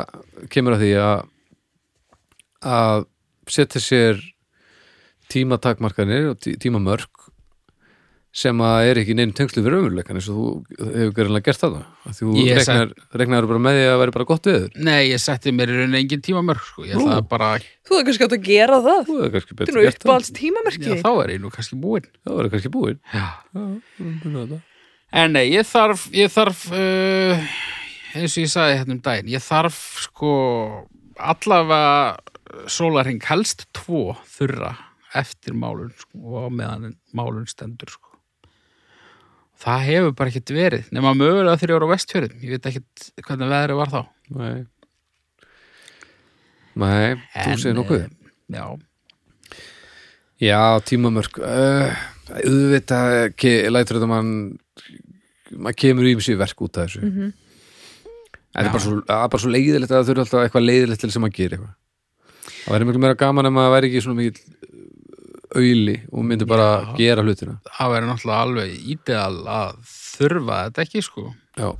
Speaker 1: kemur að því að að setja sér tímatakmarkanir og tí tímamörk sem að er ekki neinn tengslu við raunveruleikan eins og þú hefur gerðanlega gert það að þú
Speaker 2: Ég
Speaker 1: regnar, regnar bara með því að vera bara gott viður
Speaker 2: Nei, ég setti mér í rauninni engin tímamörk sko. ég bara,
Speaker 3: þú er kannski átt að gera það
Speaker 1: þú hefur kannski
Speaker 3: er nú
Speaker 1: gert það
Speaker 3: uppáhalds
Speaker 2: já, þá er ég nú kannski búinn
Speaker 1: það var kannski búin
Speaker 2: Já.
Speaker 1: Já.
Speaker 2: En nei, ég þarf, ég þarf uh, eins og ég sagði hérna um daginn, ég þarf sko allavega sólarhing helst tvo þurra eftir málun sko, og meðan málun stendur sko. Það hefur bara ekkert verið, nema mögulega þegar ég voru á vestfjörðum, ég veit ekkert hvernig veðrið var þá.
Speaker 1: Nei. Nei, þú
Speaker 2: En,
Speaker 1: segir nokkuð.
Speaker 2: eh, Já,
Speaker 1: Já, tímamörk. Uh, auðvitað lætur þetta mann maður kemur í mjög verk út af þessu. Mm
Speaker 3: Mhm.
Speaker 1: en það er bara svo, að bara svo leiðilegt að það þurfa alltaf eitthvað leiðilegt til sem að gera eitthvað. Það væri miklu meira gaman ef maður væri ekki svona mikil auðli og myndi bara
Speaker 2: Já.
Speaker 1: gera hlutina
Speaker 2: það væri náttúrulega alveg ídeal að þurfa þetta ekki sko.
Speaker 1: Já,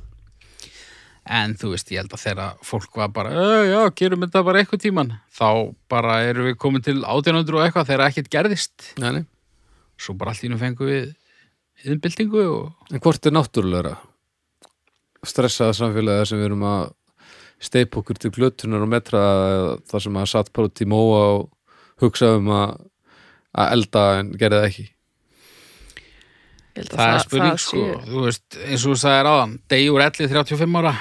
Speaker 2: En þú veist, ég held að þegar fólk var bara, "Eh, já, gerum þetta bara eitthvað tíman, þá bara erum við komin til 1800 og eitthvað þegar ekkert gerðist.
Speaker 1: nei, nei
Speaker 2: Svo bara allt í nú fengum við yðnbyltingu og
Speaker 1: En hvort er náttúrulegra stressaða samfélagi þar sem við erum að steipa okkur til glötunar og metra þar sem að satt bara út í móa og hugsa um að, að elda en gerði það ekki.
Speaker 3: Ég held að
Speaker 2: það, er spurning
Speaker 3: það
Speaker 2: sko, þú veist, eins og þú sagðir áðan, degjur 11 35 ára,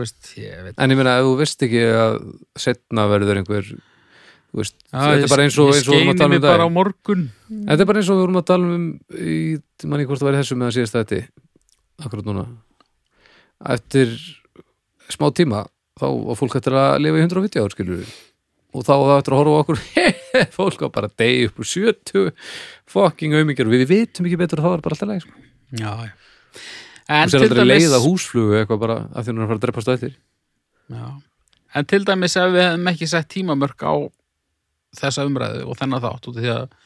Speaker 2: veist, ég veit.
Speaker 1: En ég meina, ef þú veist ekki að setna verður einhver þú veist,
Speaker 2: Já,
Speaker 1: þetta er bara eins og,
Speaker 2: ég
Speaker 1: eins og við vorum að tala
Speaker 2: skeini
Speaker 1: um
Speaker 2: mig bara á
Speaker 1: það
Speaker 2: morgun.
Speaker 1: Þetta er bara eins og við vorum að tala um í, manni hvort það væri þessu með að síðast þetta akkurat núna. Eftir smá tíma þá var fólk eftir að lifa í 150 ár skilur við og þá var það eftir að horfa á okkur fólk var bara deyja upp úr 70 fucking auðmingjar og við vitum ekki betur að það var bara alltaf leið sko.
Speaker 2: Já, já. En
Speaker 1: sér
Speaker 2: til
Speaker 1: aldrei
Speaker 2: dæmis,
Speaker 1: leiða húsflugu eitthvað bara að því hún er að fara að drepa stöðtir
Speaker 2: já. en til dæmis ef við hefum ekki sett tímamörk á þessa umræðu og þennan þátt út af því að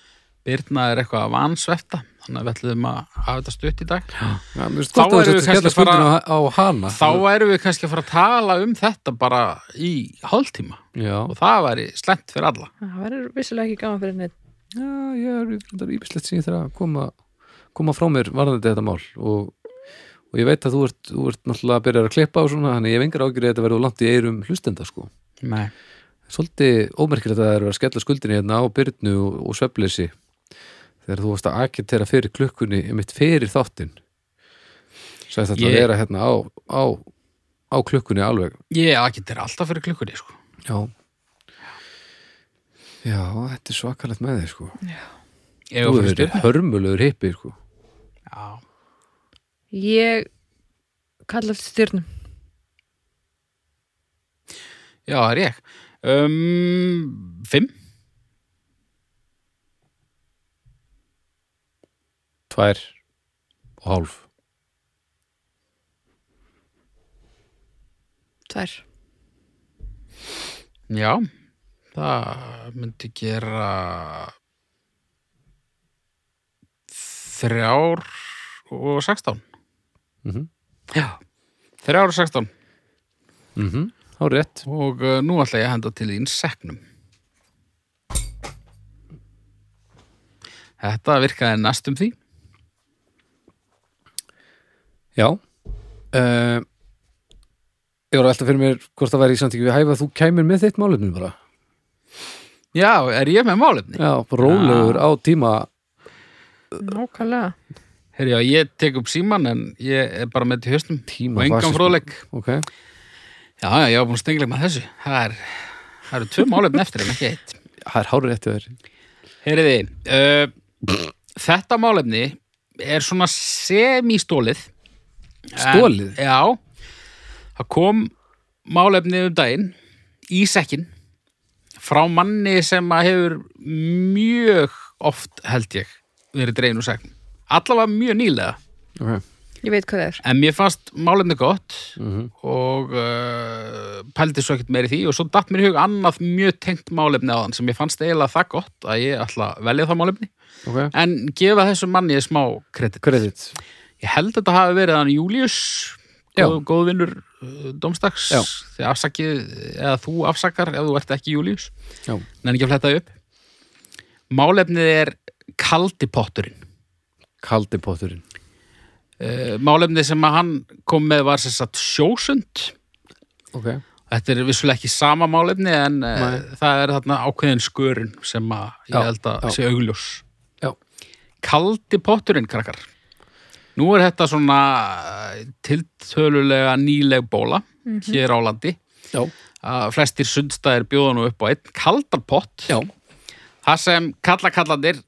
Speaker 2: Birna er eitthvað að vansvefta þannig að við ætlum að hafa þetta stutt í dag.
Speaker 1: Já,
Speaker 2: Þá erum við kannski að fara-
Speaker 1: á, á hana.
Speaker 2: Þá erum við kannski að fara að tala um þetta bara í hálftíma.
Speaker 1: Já,
Speaker 2: og það væri slengt fyrir alla.
Speaker 3: Það verður vissulega ekki gaman fyrir neitt.
Speaker 1: já ég er reyndar ímislegt sem ég þarf að koma, koma frá mér varðandi þetta mál. Og, og ég veit að þú ert, þú ert náttúrulega að byrja að klippa og svona, þannig ég hef engar ágjörði að þetta verður langt í eirum hlustenda sko.
Speaker 2: Nei.
Speaker 1: Svolítið ómerkir að það er að skella skuldinni hérna á byrnu og, og svefleysi þegar þú varst að agitera fyrir klukkunni mitt fyrir þáttinn Sæði þetta
Speaker 2: Ég-
Speaker 1: að vera hérna á, á, á klukkunni alveg.
Speaker 2: Ég þetta er alltaf fyrir klukkunni sko.
Speaker 1: Já. Já, þetta er svakalegt með þig sko. Þú
Speaker 2: stjórn
Speaker 1: hörmulegur hippi sko.
Speaker 2: Já,
Speaker 3: Ég kalla eftir stjörnum.
Speaker 2: Já, það er ég. Um, Fimm
Speaker 1: Tvær og hálf.
Speaker 3: Tvær.
Speaker 2: Já, það myndi gera þrjár og sextán.
Speaker 1: Mm
Speaker 2: Já, þrjár og sextán.
Speaker 1: -hmm. Há rétt.
Speaker 2: Og uh, nú ætla ég að henda til þín seknum Þetta virkaði næstum því
Speaker 1: Já. Uh, Ég var alltaf fyrir mér hvort það væri í samtíki við hæfa að þú kæmir með þitt málefni bara.
Speaker 2: Já, er ég með málefni?
Speaker 1: Já, rólegur á tíma.
Speaker 3: Nákvæmlega.
Speaker 2: Herri, já, ég tek upp síman en ég er bara með til höstum
Speaker 1: Tíma
Speaker 2: og engan
Speaker 1: fasisma.
Speaker 2: fróðleik.
Speaker 1: Ok,
Speaker 2: Já, já, ég var búin að stengla með þessu. Það er, það eru tvö málefni eftir en ekki eitt.
Speaker 1: Það er hárið hjá þér.
Speaker 2: Heyriði, uh, þetta málefni er svona semistólið
Speaker 1: Stolið?
Speaker 2: En, já, það kom málefni um daginn í sekkin frá manni sem að hefur mjög oft held ég verið dregin úr sekkin allavega mjög nýlega.
Speaker 1: Ok,
Speaker 3: Ég veit hvað það er.
Speaker 2: en mér fannst málefni gott
Speaker 1: Mhm.
Speaker 2: og uh, pældi svo ekkert meir í því og svo datt mér í hug annað mjög tengt málefni á þann sem ég fannst eiginlega það gott að ég ætla að velja það málefni.
Speaker 1: Ok.
Speaker 2: En gefa þessum manni smá kredit.
Speaker 1: Kredit
Speaker 2: ég held að þetta hafi verið hann Július góð, góðvinnur uh, domstags þegar afsakið eða þú afsakar ef þú ert ekki Július en ekki að fletta upp málefnið er kaldi potturinn
Speaker 1: Kaldi potturinn
Speaker 2: uh, málefnið sem að hann kom með var sagt sjósund
Speaker 1: Ok,
Speaker 2: Þetta er vissulega ekki sama málefni en
Speaker 1: Nei.
Speaker 2: uh, það er þarna ákveðin skörun sem að ég
Speaker 1: Já,
Speaker 2: held að
Speaker 1: já.
Speaker 2: sé augljós.
Speaker 1: Já.
Speaker 2: Kaldi potturinn, krakkar. Nú er þetta svona uh, tiltölulega nýleg bóla hér á landi.
Speaker 1: já,
Speaker 2: Að flestir sundstæðir bjóða nú upp á einn kaldan pott.
Speaker 1: já
Speaker 2: Það sem kallakallandir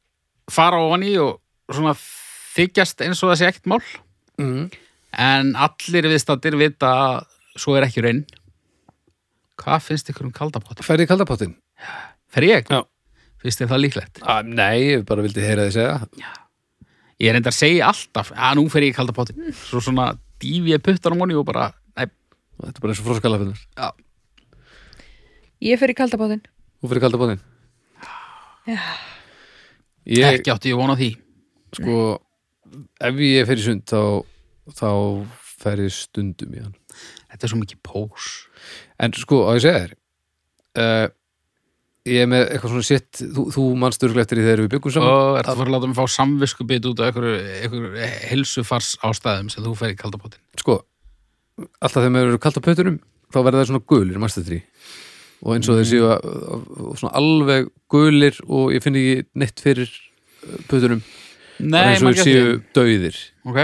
Speaker 2: fara ofan í og svona þykjast eins og það sé ekkert mál.
Speaker 1: mm.
Speaker 2: En allir viðstættir vita að svo er ekki raun. Hvað finnst ykkur um kaldapottin?
Speaker 1: Færði kalda pottin?
Speaker 2: Fer ég?
Speaker 1: Já.
Speaker 2: Finnst þér það líklegt?
Speaker 1: Ah, nei, ég bara vildi heyra þið segja
Speaker 2: Ég er enda að segja alltaf, að nú fer ég í kaldapottin. Svo svona dýfi ég puttan á moni og bara, nei,
Speaker 1: Þetta er bara eins og froskalafinnar
Speaker 2: já,
Speaker 3: Ég fer í kaldabátinn.
Speaker 1: Þú fyrir kalda pottin
Speaker 3: Já.
Speaker 1: Ég,
Speaker 2: ekki átti ég vona því.
Speaker 1: sko Ef ég fer í sund þá þá fer ég stundum í hann
Speaker 2: Þetta er svo mikið pós.
Speaker 1: En sko, á ég segja þér uh, Ég er með eitthvað svona sitt Þú, þú manst örgulega eftir því þegar við byggum saman.
Speaker 2: Og ertu að fara að láta mig fá samvisku bit út af einhverju, helsufars ástæðum sem þú fer í kaldapottin.
Speaker 1: Sko, alltaf þegar maður eru kalda pötunum þá verða það svona gulir, því? Og eins og þeir séu að, svona alveg gulir og ég finn ekki neitt fyrir pötunum.
Speaker 2: Nei,
Speaker 1: eins og þeir séu dauðir.
Speaker 2: Ok,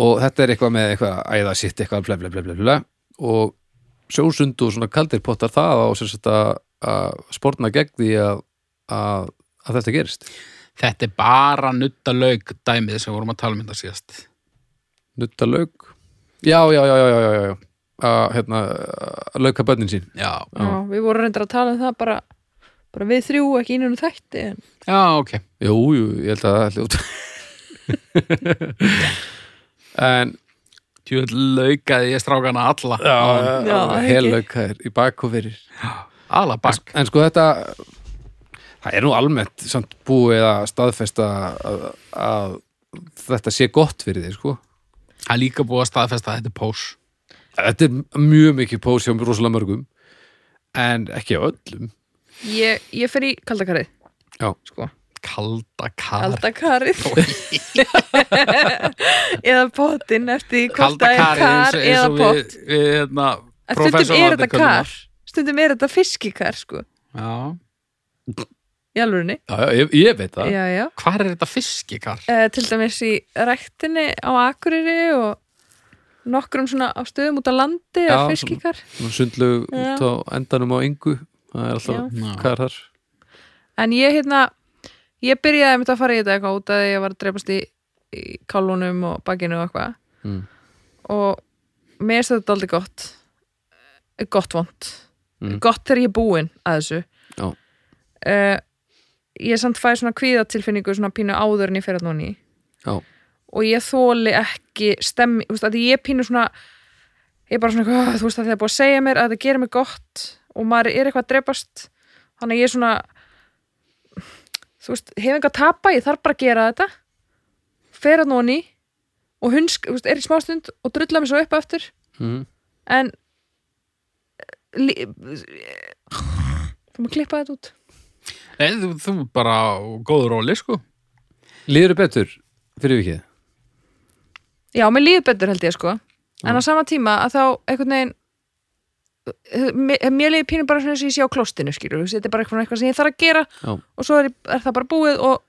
Speaker 1: og þetta er eitthvað með eitthvað æða sitt eitthvað bla bla bla bla bla. Og sjósund og svona kaldir pottar það á sagt að, sportna gegn því að, að, að þetta gerist
Speaker 2: þetta er bara nutta lauk dæmið sem vorum að tala um þetta síðast.
Speaker 1: nutta lauk já, já, já, já, já, já, já. að hérna, að lauka bönnin sín
Speaker 2: Já,
Speaker 3: Já, við vorum reyndar að tala um það bara, bara við þrjú, ekki innan um þætti. En...
Speaker 2: já, ok.
Speaker 1: jú, jú, ég held að það er hljótt en
Speaker 2: Tjóð laukaði ég strákana alla
Speaker 1: Já,
Speaker 3: Já, ekki.
Speaker 1: helaukaðir í bak og
Speaker 2: Alla bakk
Speaker 1: En sko þetta það er nú almennt samt búið að staðfesta að, að þetta sé gott fyrir þig sko.
Speaker 2: Það er líka búið að staðfesta að þetta er pós.
Speaker 1: Þetta er mjög mikið pós hjá rosalega mörgum en ekki á öllum.
Speaker 3: Ég, ég fer í kaldakarið
Speaker 1: Já.
Speaker 3: sko,
Speaker 2: Kalda kar
Speaker 3: kaldakarið eða pottin eftir því hvort
Speaker 2: Kalda
Speaker 3: það er
Speaker 2: kar
Speaker 3: kar eða
Speaker 2: við,
Speaker 3: pott.
Speaker 2: við hérna,
Speaker 3: En er þetta kar stundum er þetta fiskikar sko.
Speaker 2: Já,
Speaker 3: í alvörinni
Speaker 1: Já, já, ég, ég veit það
Speaker 3: já, já.
Speaker 2: hvar er þetta fiskikar?
Speaker 3: Uh, til dæmis í ræktinni á Akureyri og nokkrum svona á stöðum út á landi
Speaker 1: Já,
Speaker 3: er fiskikar Já.
Speaker 1: út á endanum á yngu það er alltaf
Speaker 2: Já.
Speaker 1: hvað er þar
Speaker 3: en ég hérna ég byrjaði að fara í þetta eitthvað út að ég var að dreipast í, í kálunum og bakinu og eitthvað
Speaker 1: Mm.
Speaker 3: og mér finnst þetta aldrei gott Eh, gott vond
Speaker 1: Mm.
Speaker 3: gott þegar ég er búin að þessu uh, ég samt fæ svona kvíðatilfinningu svona pínu áður en ég fer að núni
Speaker 1: Já.
Speaker 3: og ég þóli ekki stemmi, þú veist, að ég pínu svona ég er bara svona, eitthvað, "Ah, þú veist, að það er búið að segja mér að þetta gerir mig gott og maður er eitthvað að dreipast þannig að ég er svona þú veist, hef enga að tapa ég þarf bara að gera þetta fer að núni og hunsk, þú veist, er í smástund og drulla mig svo upp aftur
Speaker 1: mm.
Speaker 3: en þú maður klippa þetta út.
Speaker 2: Nei, þú, þú bara góður róli, sko.
Speaker 1: Líður betur fyrir vikið?
Speaker 3: Já, mér líður betur held ég sko. En á sama tíma að þá einhvern veginn mér, mér líður pínu bara svona eins og ég sé á klostinu skilur, þetta er bara eitthvað, eitthvað sem ég þarf að gera
Speaker 1: Já.
Speaker 3: og svo er, ég- er það bara búið og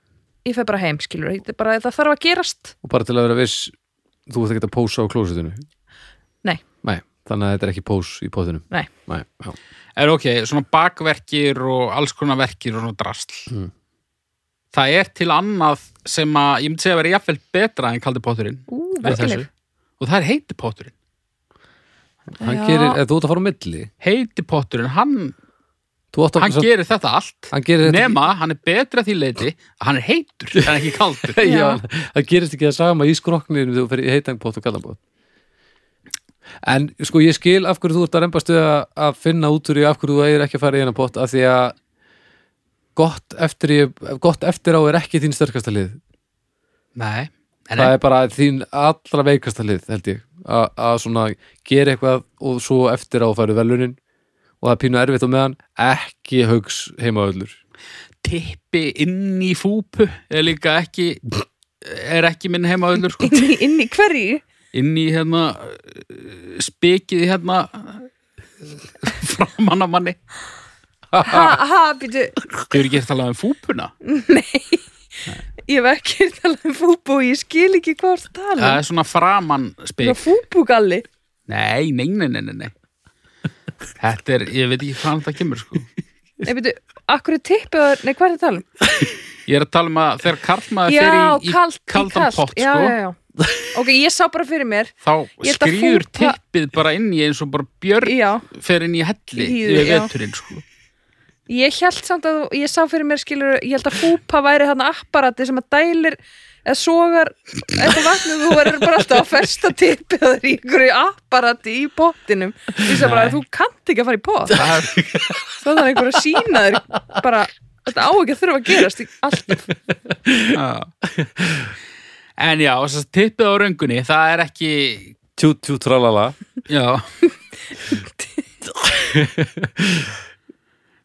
Speaker 3: ég fer bara heim skilur, þetta er bara, það þarf að gerast.
Speaker 1: Og bara til að vera viss þú ert ekki að pósa á.
Speaker 3: Nei,
Speaker 1: þannig að þetta er ekki pós í póðunum
Speaker 3: Nei.
Speaker 1: Nei já.
Speaker 2: Er ok, svona bakverkir og alls konar verkir og svona drasl.
Speaker 1: Mm.
Speaker 2: Það er til annað sem að, ég myndi segja að vera jafnvel betra en kaldi potturinn
Speaker 3: Ú,
Speaker 2: við
Speaker 3: verkefni
Speaker 2: þessu. Og það er heiti potturinn.
Speaker 1: Hann
Speaker 3: Já.
Speaker 1: gerir, eða þú ert að fara á milli
Speaker 2: Heiti potturinn, hann,
Speaker 1: Þú átt að
Speaker 2: hann gerir þetta allt.
Speaker 1: hann gerir þetta
Speaker 2: Nema, hann er betra því leiti að hann er heitur en ekki kaldur.
Speaker 1: já, það gerist ekki það sama í skrokkninu þegar þú fyrir í heitangpott og kallanpott en sko ég skil af hverju þú ert að rembast við að, að finna út úr í af hverju þú eigir ekki að fara í hennar pott af því að gott eftir, ég, gott eftir á er ekki þín sterkasta lið.
Speaker 2: Nei, en
Speaker 1: það er bara þín allra veikasta lið held ég. Að, að svona gera eitthvað og svo eftir á færu velunin og það er pínu erfitt á meðan. Ekki haugs heimaöllur
Speaker 2: tippi inn í fúpu er líka ekki er ekki minn heimaðullur sko.
Speaker 3: inn, í- inn í hverju
Speaker 2: inn í hérna spikið hérna framann að manni
Speaker 3: ha, ha, býtu,
Speaker 2: Hefur ekki eftir talað um fúpuna?
Speaker 3: ég hef ekki talað um fúbú og ég skil ekki hvað það
Speaker 2: Það
Speaker 3: tala
Speaker 2: er svona framann
Speaker 3: um
Speaker 2: spik
Speaker 3: fúbúgalli
Speaker 2: Nei, nei, nei, nei, nei, nei. Þetta er, ég veit ekki hvað það kemur sko.
Speaker 3: Nei, býtu, akkur er tippið að, nei, hvað er það að tala um?
Speaker 2: Ég er að tala um að þegar karlmaður
Speaker 3: Já,
Speaker 2: fer í, í kaldan pott
Speaker 3: já,
Speaker 2: sko,
Speaker 3: já, já. Ok, ég sá bara fyrir mér
Speaker 2: þá skrýður
Speaker 3: fúpa-
Speaker 2: tippið bara inn í eins og bara björn
Speaker 3: Já,
Speaker 2: fer inn í helli
Speaker 3: já.
Speaker 2: veturinn sko.
Speaker 3: ég held samt að ég sá fyrir mér skilur, ég held að fúpa væri þarna apparati sem að dælir eða sogar eitthvað vatn og þú verður bara alltaf að festa tippið það er í einhverju apparati í pottinum því sem bara að þú kannt ekki að fara í
Speaker 2: Það er
Speaker 3: þá er einhver að sína þér bara, þetta á ekki að þurfa að gerast í allt
Speaker 2: Já. En já, þess að tippið á röngunni, það er ekki
Speaker 1: tjú tjú tralala.
Speaker 2: Já.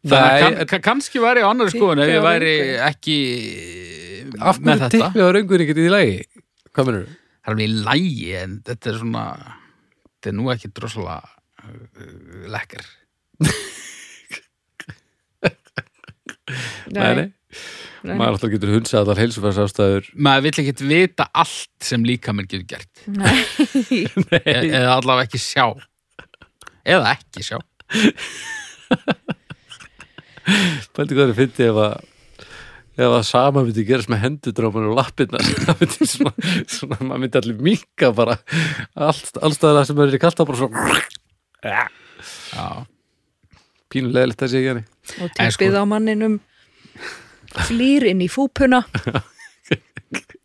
Speaker 1: Nei,
Speaker 2: Þannig að kann, kannski væri á annari skoðun ef ég væri ekki
Speaker 1: af
Speaker 2: með
Speaker 1: hverju
Speaker 2: þetta.
Speaker 1: tippið á röngunni? Ekki í lagi? Hvað mennur
Speaker 2: Það er alveg í lægi en þetta er svona þetta er nú ekki droslega uh, lekkar
Speaker 1: nei, nei. Maður alltaf getur hunsað allar heilsufærs ástæður
Speaker 2: Maður vill ekkit vita allt sem líka mér getur gert.
Speaker 3: Nei.
Speaker 2: e eða allavega ekki sjá. Eða ekki sjá.
Speaker 1: Pældi hvað það fyndi ef að ef að sama myndi gerast með hendudróman og lappirna það myndi svona, svona maður myndi allir minka bara allt, allstæðar sem er í kalta bara svona
Speaker 2: Já,
Speaker 1: pínulegilegt að sé ekki henni.
Speaker 3: Og
Speaker 2: En sko-
Speaker 3: tippið á manninum flýr inn í fúpuna.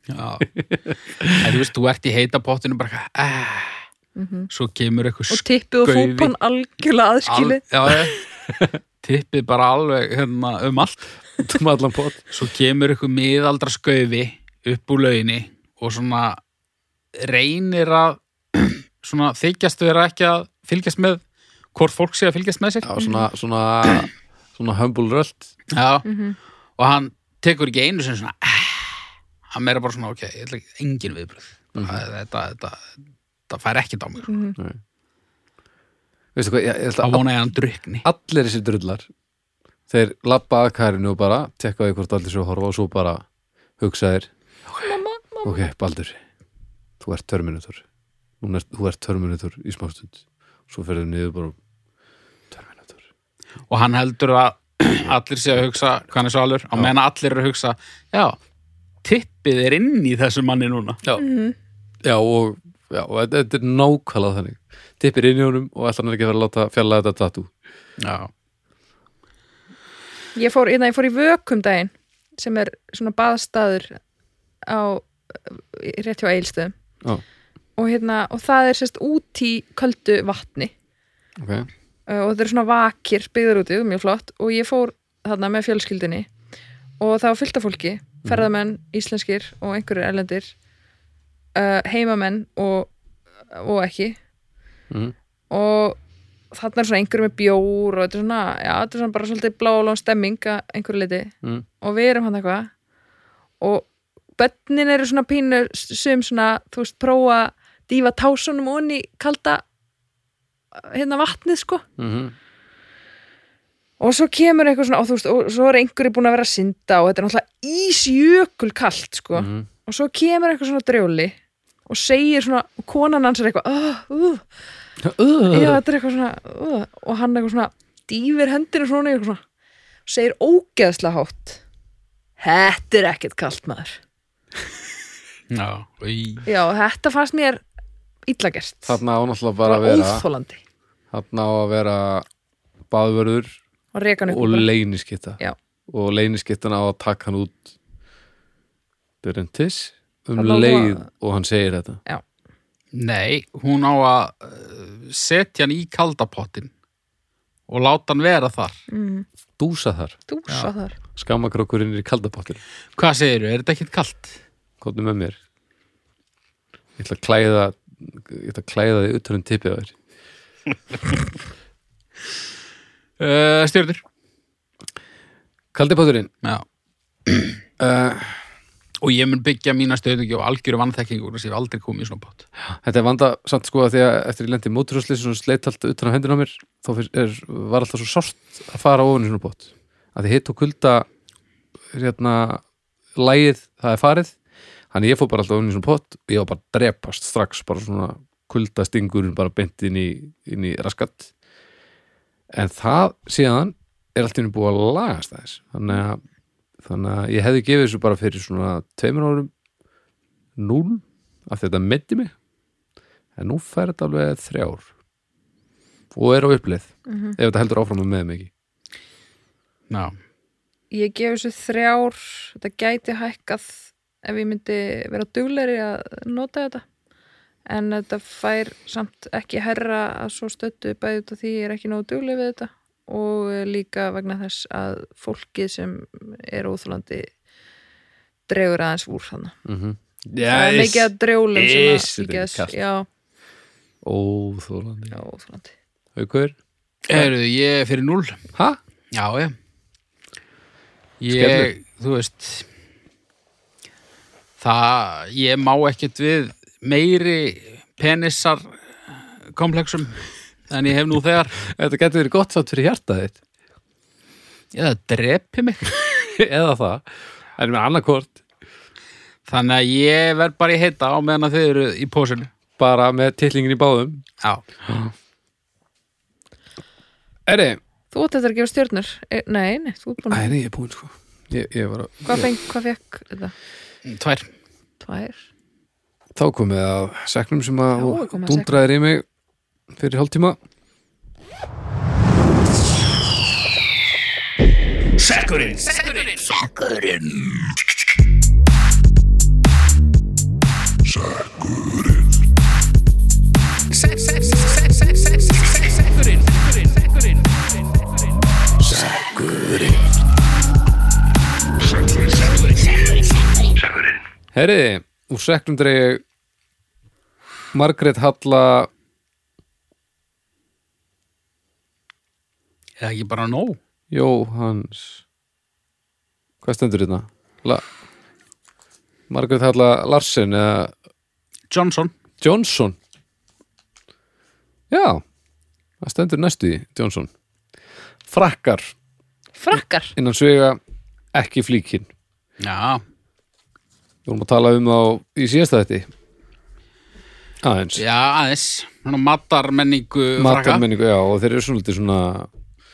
Speaker 2: Já. En þú veist, þú ert í heita pottinu bara eh, svo kemur eitthvað
Speaker 3: og tippið og fúpan algjörlega aðskilið.
Speaker 2: Já, já. tippið bara alveg hérna, um allt
Speaker 1: um allan pott.
Speaker 2: Svo kemur eitthvað miðaldra skaufi upp úr lauginni og svona reynir að svona þykjast vera ekki að fylgjast með hvort fólk sé að fylgjast með sér.
Speaker 1: Já, svona, svona, svona humble röld
Speaker 2: Já.
Speaker 3: Mhm.
Speaker 2: Og hann tekur ekki einu sem svona "Ah." hann meira bara svona ok, ég ætla ekki engin viðbröð
Speaker 1: Mhm.
Speaker 2: þetta, þetta, þetta fær ekkert á mig mm
Speaker 1: Veistu hvað, ég, ég
Speaker 2: þá
Speaker 1: að
Speaker 2: vona ég hann drukni
Speaker 1: allir þessi drullar þeir labba að kærinu og bara tekka því hvort allir svo horfa og svo bara hugsa þér ok, Baldur þú ert törminutur Núna er, þú ert törminutur í smástund. Svo ferðu niður bara törminutur
Speaker 2: og hann heldur að allir sé að hugsa hvað hann er svalur á meðan allir eru að hugsa já, tippið er inn í þessu manni núna.
Speaker 1: Já, já og já, og þetta, þetta er nákvæmlega þannig. Tippir inn í honum og ætlar hann ekki að fara að láta fjalla þetta tattoo.
Speaker 2: Já,
Speaker 3: ég fór, ég, ég fór í vökum daginn sem er svona baðstaður á rétt hjá eilstöðum
Speaker 1: Já.
Speaker 3: og hérna og það er sérst út í köldu vatni.
Speaker 1: Ok,
Speaker 3: og þetta er svona vakir byggður úti, mjög flott. Og ég fór þarna með fjölskyldinni og það var fullt af fólki ferðamenn, íslenskir og einhverjir erlendir uh, heimamenn og, og ekki.
Speaker 1: Mhm.
Speaker 3: og þarna er svona einhverjum með bjór og þetta er svona, já, þetta er svona bara svolítið blálón stemming að einhverju leiti
Speaker 1: mm.
Speaker 3: og við erum hann eitthvað. Og börnin eru svona pínu sem svona, þú veist, prófa að dýfa tásunum onni kalda hérna vatnið sko.
Speaker 1: Mm
Speaker 3: og svo kemur eitthvað svona og þú veist, og svo er einhverju búin að vera að synda og þetta er náttúrulega ísjökul kalt sko.
Speaker 1: Mhm.
Speaker 3: og svo kemur eitthvað svona drjóli og segir svona, og konan hans er eitthvað uh, uh, já, þetta er eitthvað svona uh, og hann eitthvað svona dýfir hendinu svona, eitthvað svona og segir ógeðslega hátt þetta er ekkert kalt maður.
Speaker 2: Já,
Speaker 3: já, þetta fannst mér illa gert.
Speaker 1: Þarna á náttúrulega bara að vera
Speaker 3: óþólandi
Speaker 1: þarna á að vera baðvörður
Speaker 3: og
Speaker 1: og leyniskitta
Speaker 3: Já.
Speaker 1: og leyniskittan á að taka hann út Byrjentis um leið og hann segir þetta.
Speaker 2: Nei, hún á að uh, setja hann í kaldapottin og láta hann vera þar.
Speaker 3: Mm,
Speaker 1: dúsa þar,
Speaker 3: dúsa þar.
Speaker 1: Skammakrokkurinn er í kaldapottir
Speaker 2: hvað segirðu, er þetta ekkert kalt?
Speaker 1: komdu með mér. Ég ætla að klæða ég ætla að klæða þig utan um tippið á þér.
Speaker 2: Uh, stjórnir
Speaker 1: kaldapotturinn
Speaker 2: já.
Speaker 1: uh,
Speaker 2: og ég mun byggja mína stöðningi og algjöru vannþekkingu þess að ég aldrei komið í svona bát.
Speaker 1: Þetta er vanda samt sko að því að eftir ég lendi móturhúslis og sleitt allt utan á hendina á mér þá er, var alltaf svo sárt að fara ofan í svona bót að því hitt og kulda hérna lægið, það er farið þannig ég fór bara alltaf ofan í svona bót og ég var bara drepast strax bara svona kulda stingurinn bara beint inn í, inn í raskat. En það síðan er allt í henni búið að lagast þess þannig að, þannig að ég hefði gefið þessu bara fyrir svona tveimur árum núl af þetta metti mig. En nú fær þetta alveg þrjár. Og er á uppleið ef þetta heldur áfram með mig ekki.
Speaker 2: Já,
Speaker 3: ég gef þessu þrjár þetta gæti hækkað ef ég myndi vera duglegri að nota þetta. En þetta fær samt ekki herra að svo stöttu bæði út af því ég er ekki nógu dugleg við þetta og líka vegna þess að fólkið sem er óþólandi dregur aðeins úr þannig
Speaker 1: mm -hmm.
Speaker 3: það er mikið að drjólum sem
Speaker 1: Yes,
Speaker 3: yes, já,
Speaker 1: óþólandi Haukur?
Speaker 2: Heyrðu, ég fyrir núl
Speaker 1: Ha?
Speaker 2: Já, ég Ég, þú veist Það, ég má ekkert við meiri penissar komplexum en ég hef nú þegar.
Speaker 1: Þetta getur verið gott satt fyrir hjartað þitt.
Speaker 2: Eða drepi mig.
Speaker 1: Eða það. En með annarkort
Speaker 2: þannig að ég verð bara í heita á meðan að þið eru í pósinu
Speaker 1: bara með tillingin í báðum.
Speaker 2: Já,
Speaker 1: Eri,
Speaker 3: þú átt þetta að gefa stjörnur. E, nei, nei, þú ert búin
Speaker 1: Æ, nei, ég er búinn sko. Ég, ég var að
Speaker 3: hvað, feng, hvað fekk þetta?
Speaker 2: Tvær.
Speaker 3: Tvær.
Speaker 1: Þá komið að seknum sem að dundraðir í mig fyrir hálftíma Herriði, úr seknum dreig Margrét Halla.
Speaker 2: Eða ekki bara nóg?
Speaker 1: Jóhans Hvað stendur hérna? La... Margrét Halla Larsen eða?
Speaker 2: Johnson.
Speaker 1: Johnson. Já það stendur næstu í Johnson. Frakkar.
Speaker 3: Frakkar?
Speaker 1: Innan svega ekki flíkin.
Speaker 2: Já,
Speaker 1: Við vorum að tala um þá í síðasta þetta aðeins.
Speaker 2: Já aðeins. Svona matarmenningu
Speaker 1: matarmenningu, já, og þeir eru svolítið svona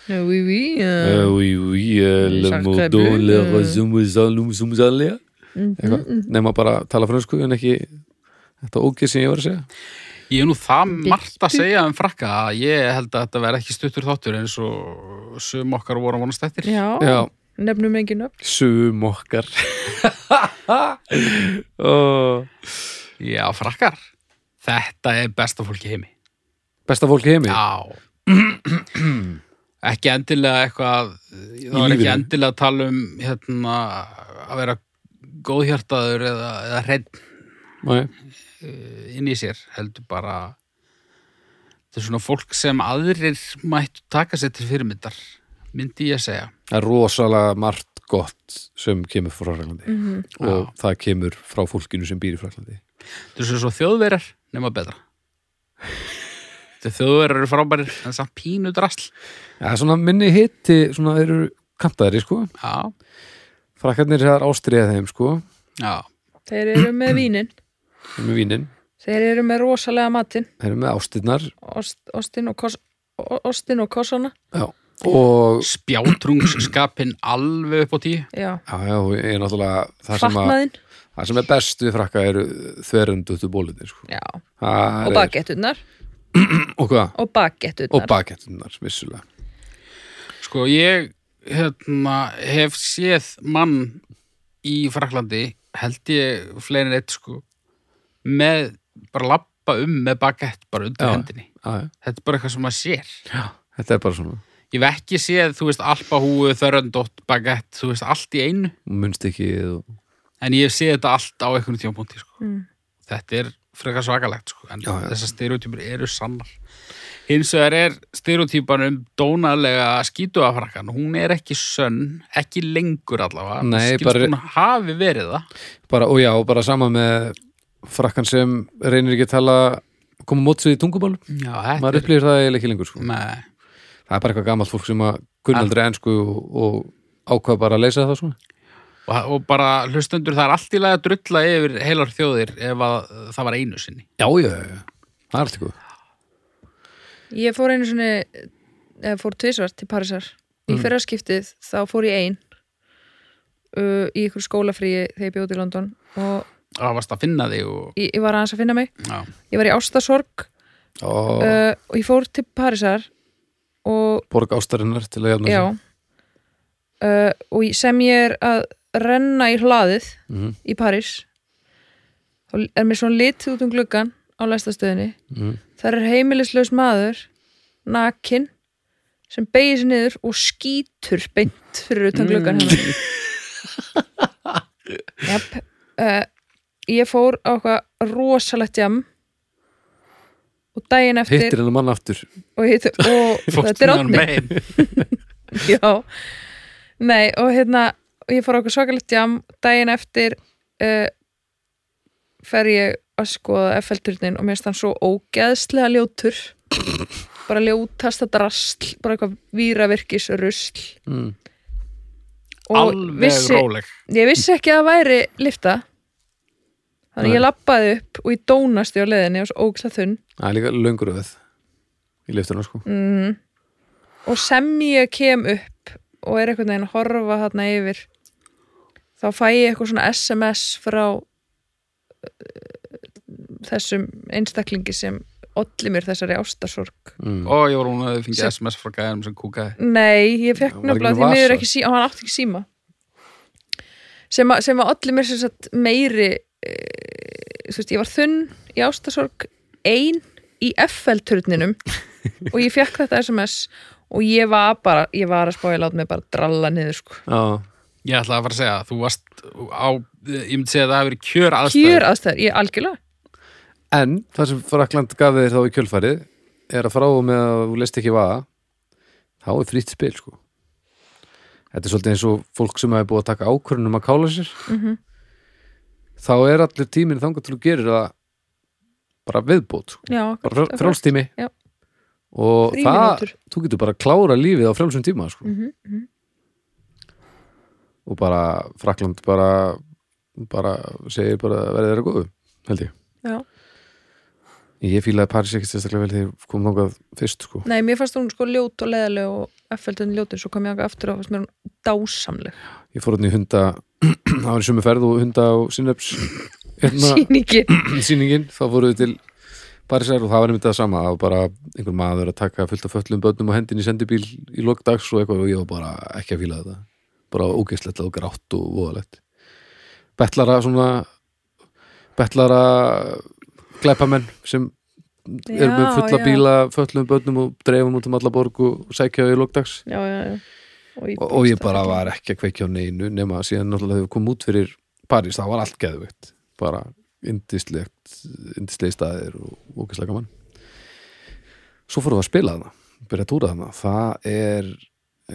Speaker 3: Oui, oui
Speaker 1: uh,
Speaker 3: uh,
Speaker 1: oui, oui, le mot le razumuzalum sumzalia eitthvað, nema bara að tala fransku en ekki þetta ógeð sem ég var að segja.
Speaker 2: Ég er nú það margt að segja um frakka að ég held að þetta verði ekki stuttur þáttur eins og sum okkar voru að vonast eftir.
Speaker 3: Já,
Speaker 1: Já,
Speaker 3: nefnum engin upp
Speaker 1: sum okkar. Oh.
Speaker 2: Já, frakkar. Þetta er besta fólk í heimi.
Speaker 1: Besta fólk í heimi?
Speaker 2: Já. Ekki endilega eitthvað það var ekki endilega að tala um hérna að vera góðhjartaður eða, eða hreinn
Speaker 1: Nei.
Speaker 2: inn í sér heldur bara þetta er svona fólk sem aðrir mættu taka sér til fyrirmyndar myndi ég að segja
Speaker 1: Það er rosalega margt gott sem kemur frá Fraklandi
Speaker 3: Mhm.
Speaker 1: og það kemur frá fólkinu sem býr í Fraklandi
Speaker 2: þetta er svo þjóðverjar nema betra. Þetta þjóðverjar eru frábærir en samt pínu drasl.
Speaker 1: Já, svona minni hitti, svona þeir eru kantaðri, sko.
Speaker 2: Já,
Speaker 1: Frakkarnir er ástriða þeim, sko.
Speaker 2: Já,
Speaker 3: Þeir eru með vínin.
Speaker 1: Þeim er vínin,
Speaker 3: Þeir eru með rosalega matinn.
Speaker 1: Þeir eru með ástirnar.
Speaker 3: Ost, Ostin og kos, og kossana
Speaker 1: Já, og
Speaker 2: spjátrungsskapin alveg upp á tíu
Speaker 3: Já,
Speaker 1: Já, ég er náttúrulega það sem, að, það sem er best við frakka eru þverjundutu bólutin sko.
Speaker 3: Og bagetturnar
Speaker 1: og hvað?
Speaker 3: Og bagetturnar
Speaker 1: Og bakettunar, vissulega
Speaker 2: Sko, ég hérna, hef séð mann í Fraklandi, held ég fleirin eitt, sko, með bara lappa um með bagett bara undir
Speaker 1: Já.
Speaker 2: hendinni.
Speaker 1: já, já.
Speaker 2: Þetta er bara eitthvað sem maður sér.
Speaker 1: Þetta er bara svona
Speaker 2: Ég hef ekki séð, þú veist, alpahúu, þörröndótt, bagett, þú veist, allt í einu.
Speaker 1: munst ekki og...
Speaker 2: En ég hef séð þetta allt á einhvern tjónbúndi, sko.
Speaker 3: Mm.
Speaker 2: Þetta er frekar svakalegt, sko. En
Speaker 1: Já, já.
Speaker 2: þessar stereotypur eru sannar. Hins vegar er stereotypan um dónalega skítuafrakkan. Hún er ekki sönn, ekki lengur allavega.
Speaker 1: Nei,
Speaker 2: Skilst
Speaker 1: bara-
Speaker 2: hún hafi verið það.
Speaker 1: bara, og já, og bara sama með frakkan sem reynir ekki að tala koma mótsið í tungumálum
Speaker 2: Já, þetta
Speaker 1: maður upplýðir það eiginlega ekki lengur sko.
Speaker 2: Nei,
Speaker 1: það er bara eitthvað gamalt fólk sem að kunna aldrei ensku og, og ákvað bara að leysa það svona.
Speaker 2: Og, og bara hlustendur það er allt í lagi að drulla yfir heilar þjóðir ef að það var einu sinni.
Speaker 1: Já, já, já, það er allt ykkur
Speaker 3: Ég fór einu sinni eða fór tvisvar til Parísar. Í
Speaker 1: Mm.
Speaker 3: fyrra skiptið þá fór ég ein uh, í ykkur skólafríi þegar ég bjóti í London og
Speaker 2: Það varst að finna þig og...
Speaker 3: ég, ég var aðeins að finna mig.
Speaker 2: Já,
Speaker 3: ég var í ástasorg
Speaker 1: og
Speaker 3: uh, og ég fór til Parísar
Speaker 1: borg ástarinnar til að jafna
Speaker 3: já uh, og sem ég er að renna í hlaðið
Speaker 1: Mhm.
Speaker 3: í París þá er mér svona litið út um gluggan á læstastöðinni
Speaker 1: Mhm.
Speaker 3: þar er heimilislaus maður nakin sem beigir sér niður og skýtur beint fyrir utan gluggan
Speaker 1: Mm.
Speaker 3: hérna Jep, uh, ég fór á eitthvað rosalegt jam og daginn eftir
Speaker 1: hittir hennar mann aftur.
Speaker 3: Og, hitt, og þetta er átni. Já, nei og hérna og ég fór okkur svakalegt jam. Daginn eftir uh, fer ég að skoða FL-turnin og mér finnst hann svo ógeðslega ljótur. Bara ljótasta drasl bara eitthvað víravirkis rusl
Speaker 1: mm.
Speaker 2: Alveg
Speaker 3: vissi,
Speaker 2: róleg.
Speaker 3: ég vissi ekki að það væri lifta þannig ég lappaði upp og ég dónasti á leðinni og svo ógeðslega þunn
Speaker 1: það er líka löngur öð í liftuna sko
Speaker 3: mm. og sem ég kem upp og er einhvern veginn að horfa þarna yfir þá fæ ég eitthvað svona SMS frá uh, þessum einstaklingi sem olli mér þessari ástarsorg
Speaker 1: mm.
Speaker 2: Og ég var hún að fengið
Speaker 3: Sem-
Speaker 2: SMS frá gæðanum sem kúkaði.
Speaker 3: Nei, ég fekk nefnilega því miður ekki síma og hann átti ekki síma sem, að, olli mér sem sagt meiri veist, ég var þunn í ástarsorg ein í FL-turninum og ég fekk þetta SMS og ég var bara, ég var að spá ég lát mig bara dralla niður sko
Speaker 1: já,
Speaker 2: Ég ætla að fara að segja þú varst á, ég myndi segja að það hafi verið kjör aðstæður.
Speaker 3: kjör aðstæður, ég algjörlega
Speaker 1: En það sem Frakland gaf þér þá í kjölfarið er að frá og með að þú leist ekki vaða þá er frýtt spil sko. Þetta er svolítið eins og fólk sem hefur búið að taka ákvörðunum að kála sér
Speaker 3: Mhm.
Speaker 1: Þá er allir tíminn þangar til þú gerir það bara viðbót.
Speaker 3: Já,
Speaker 1: bara
Speaker 3: Já.
Speaker 1: og það,
Speaker 3: Frímínútur.
Speaker 1: þú getur bara að klára lífið á frjálsum tíma sko.
Speaker 3: Mhm, mhm.
Speaker 1: og bara Frakland bara bara segir bara verið þeirra góðu held ég
Speaker 3: Já.
Speaker 1: Ég fílaði Paris ekkert sérstaklega vel þegar kom þangað fyrst sko.
Speaker 3: Nei, mér fannst hún sko ljót og leðaleg og effeldin ljótur, svo kom ég aftur og fannst mér hún dásamleg.
Speaker 1: Ég fór hann í hunda það var í sömu ferð og hunda á Syneps hérna,
Speaker 3: Sýningin.
Speaker 1: Sýningin, þá fóruð við til Parísar og það var einmitt það sama það var bara einhver maður að taka fullt af föllum börnum og hendin í sendibíl í lokdags og eitthvað og ég var bara ekki að fíla þetta. Bara ógeðslegt og grátt og voðalegt. Betlara svona betlara glæpamenn sem eru með
Speaker 3: Já,
Speaker 1: fulla
Speaker 3: já.
Speaker 1: bíla föllum börnum og dreifum út um alla borg og sækja í
Speaker 3: Já, já, já. Og,
Speaker 1: og, og ég bara var ekki að kveikja á neinu nema síðan náttúrulega þegar við komum út fyrir París, það var allt geðveikt. Bara indislegt indislegi staðir og ókvæslega gaman. Svo fórum við að spila þarna byrja að túra þarna, það er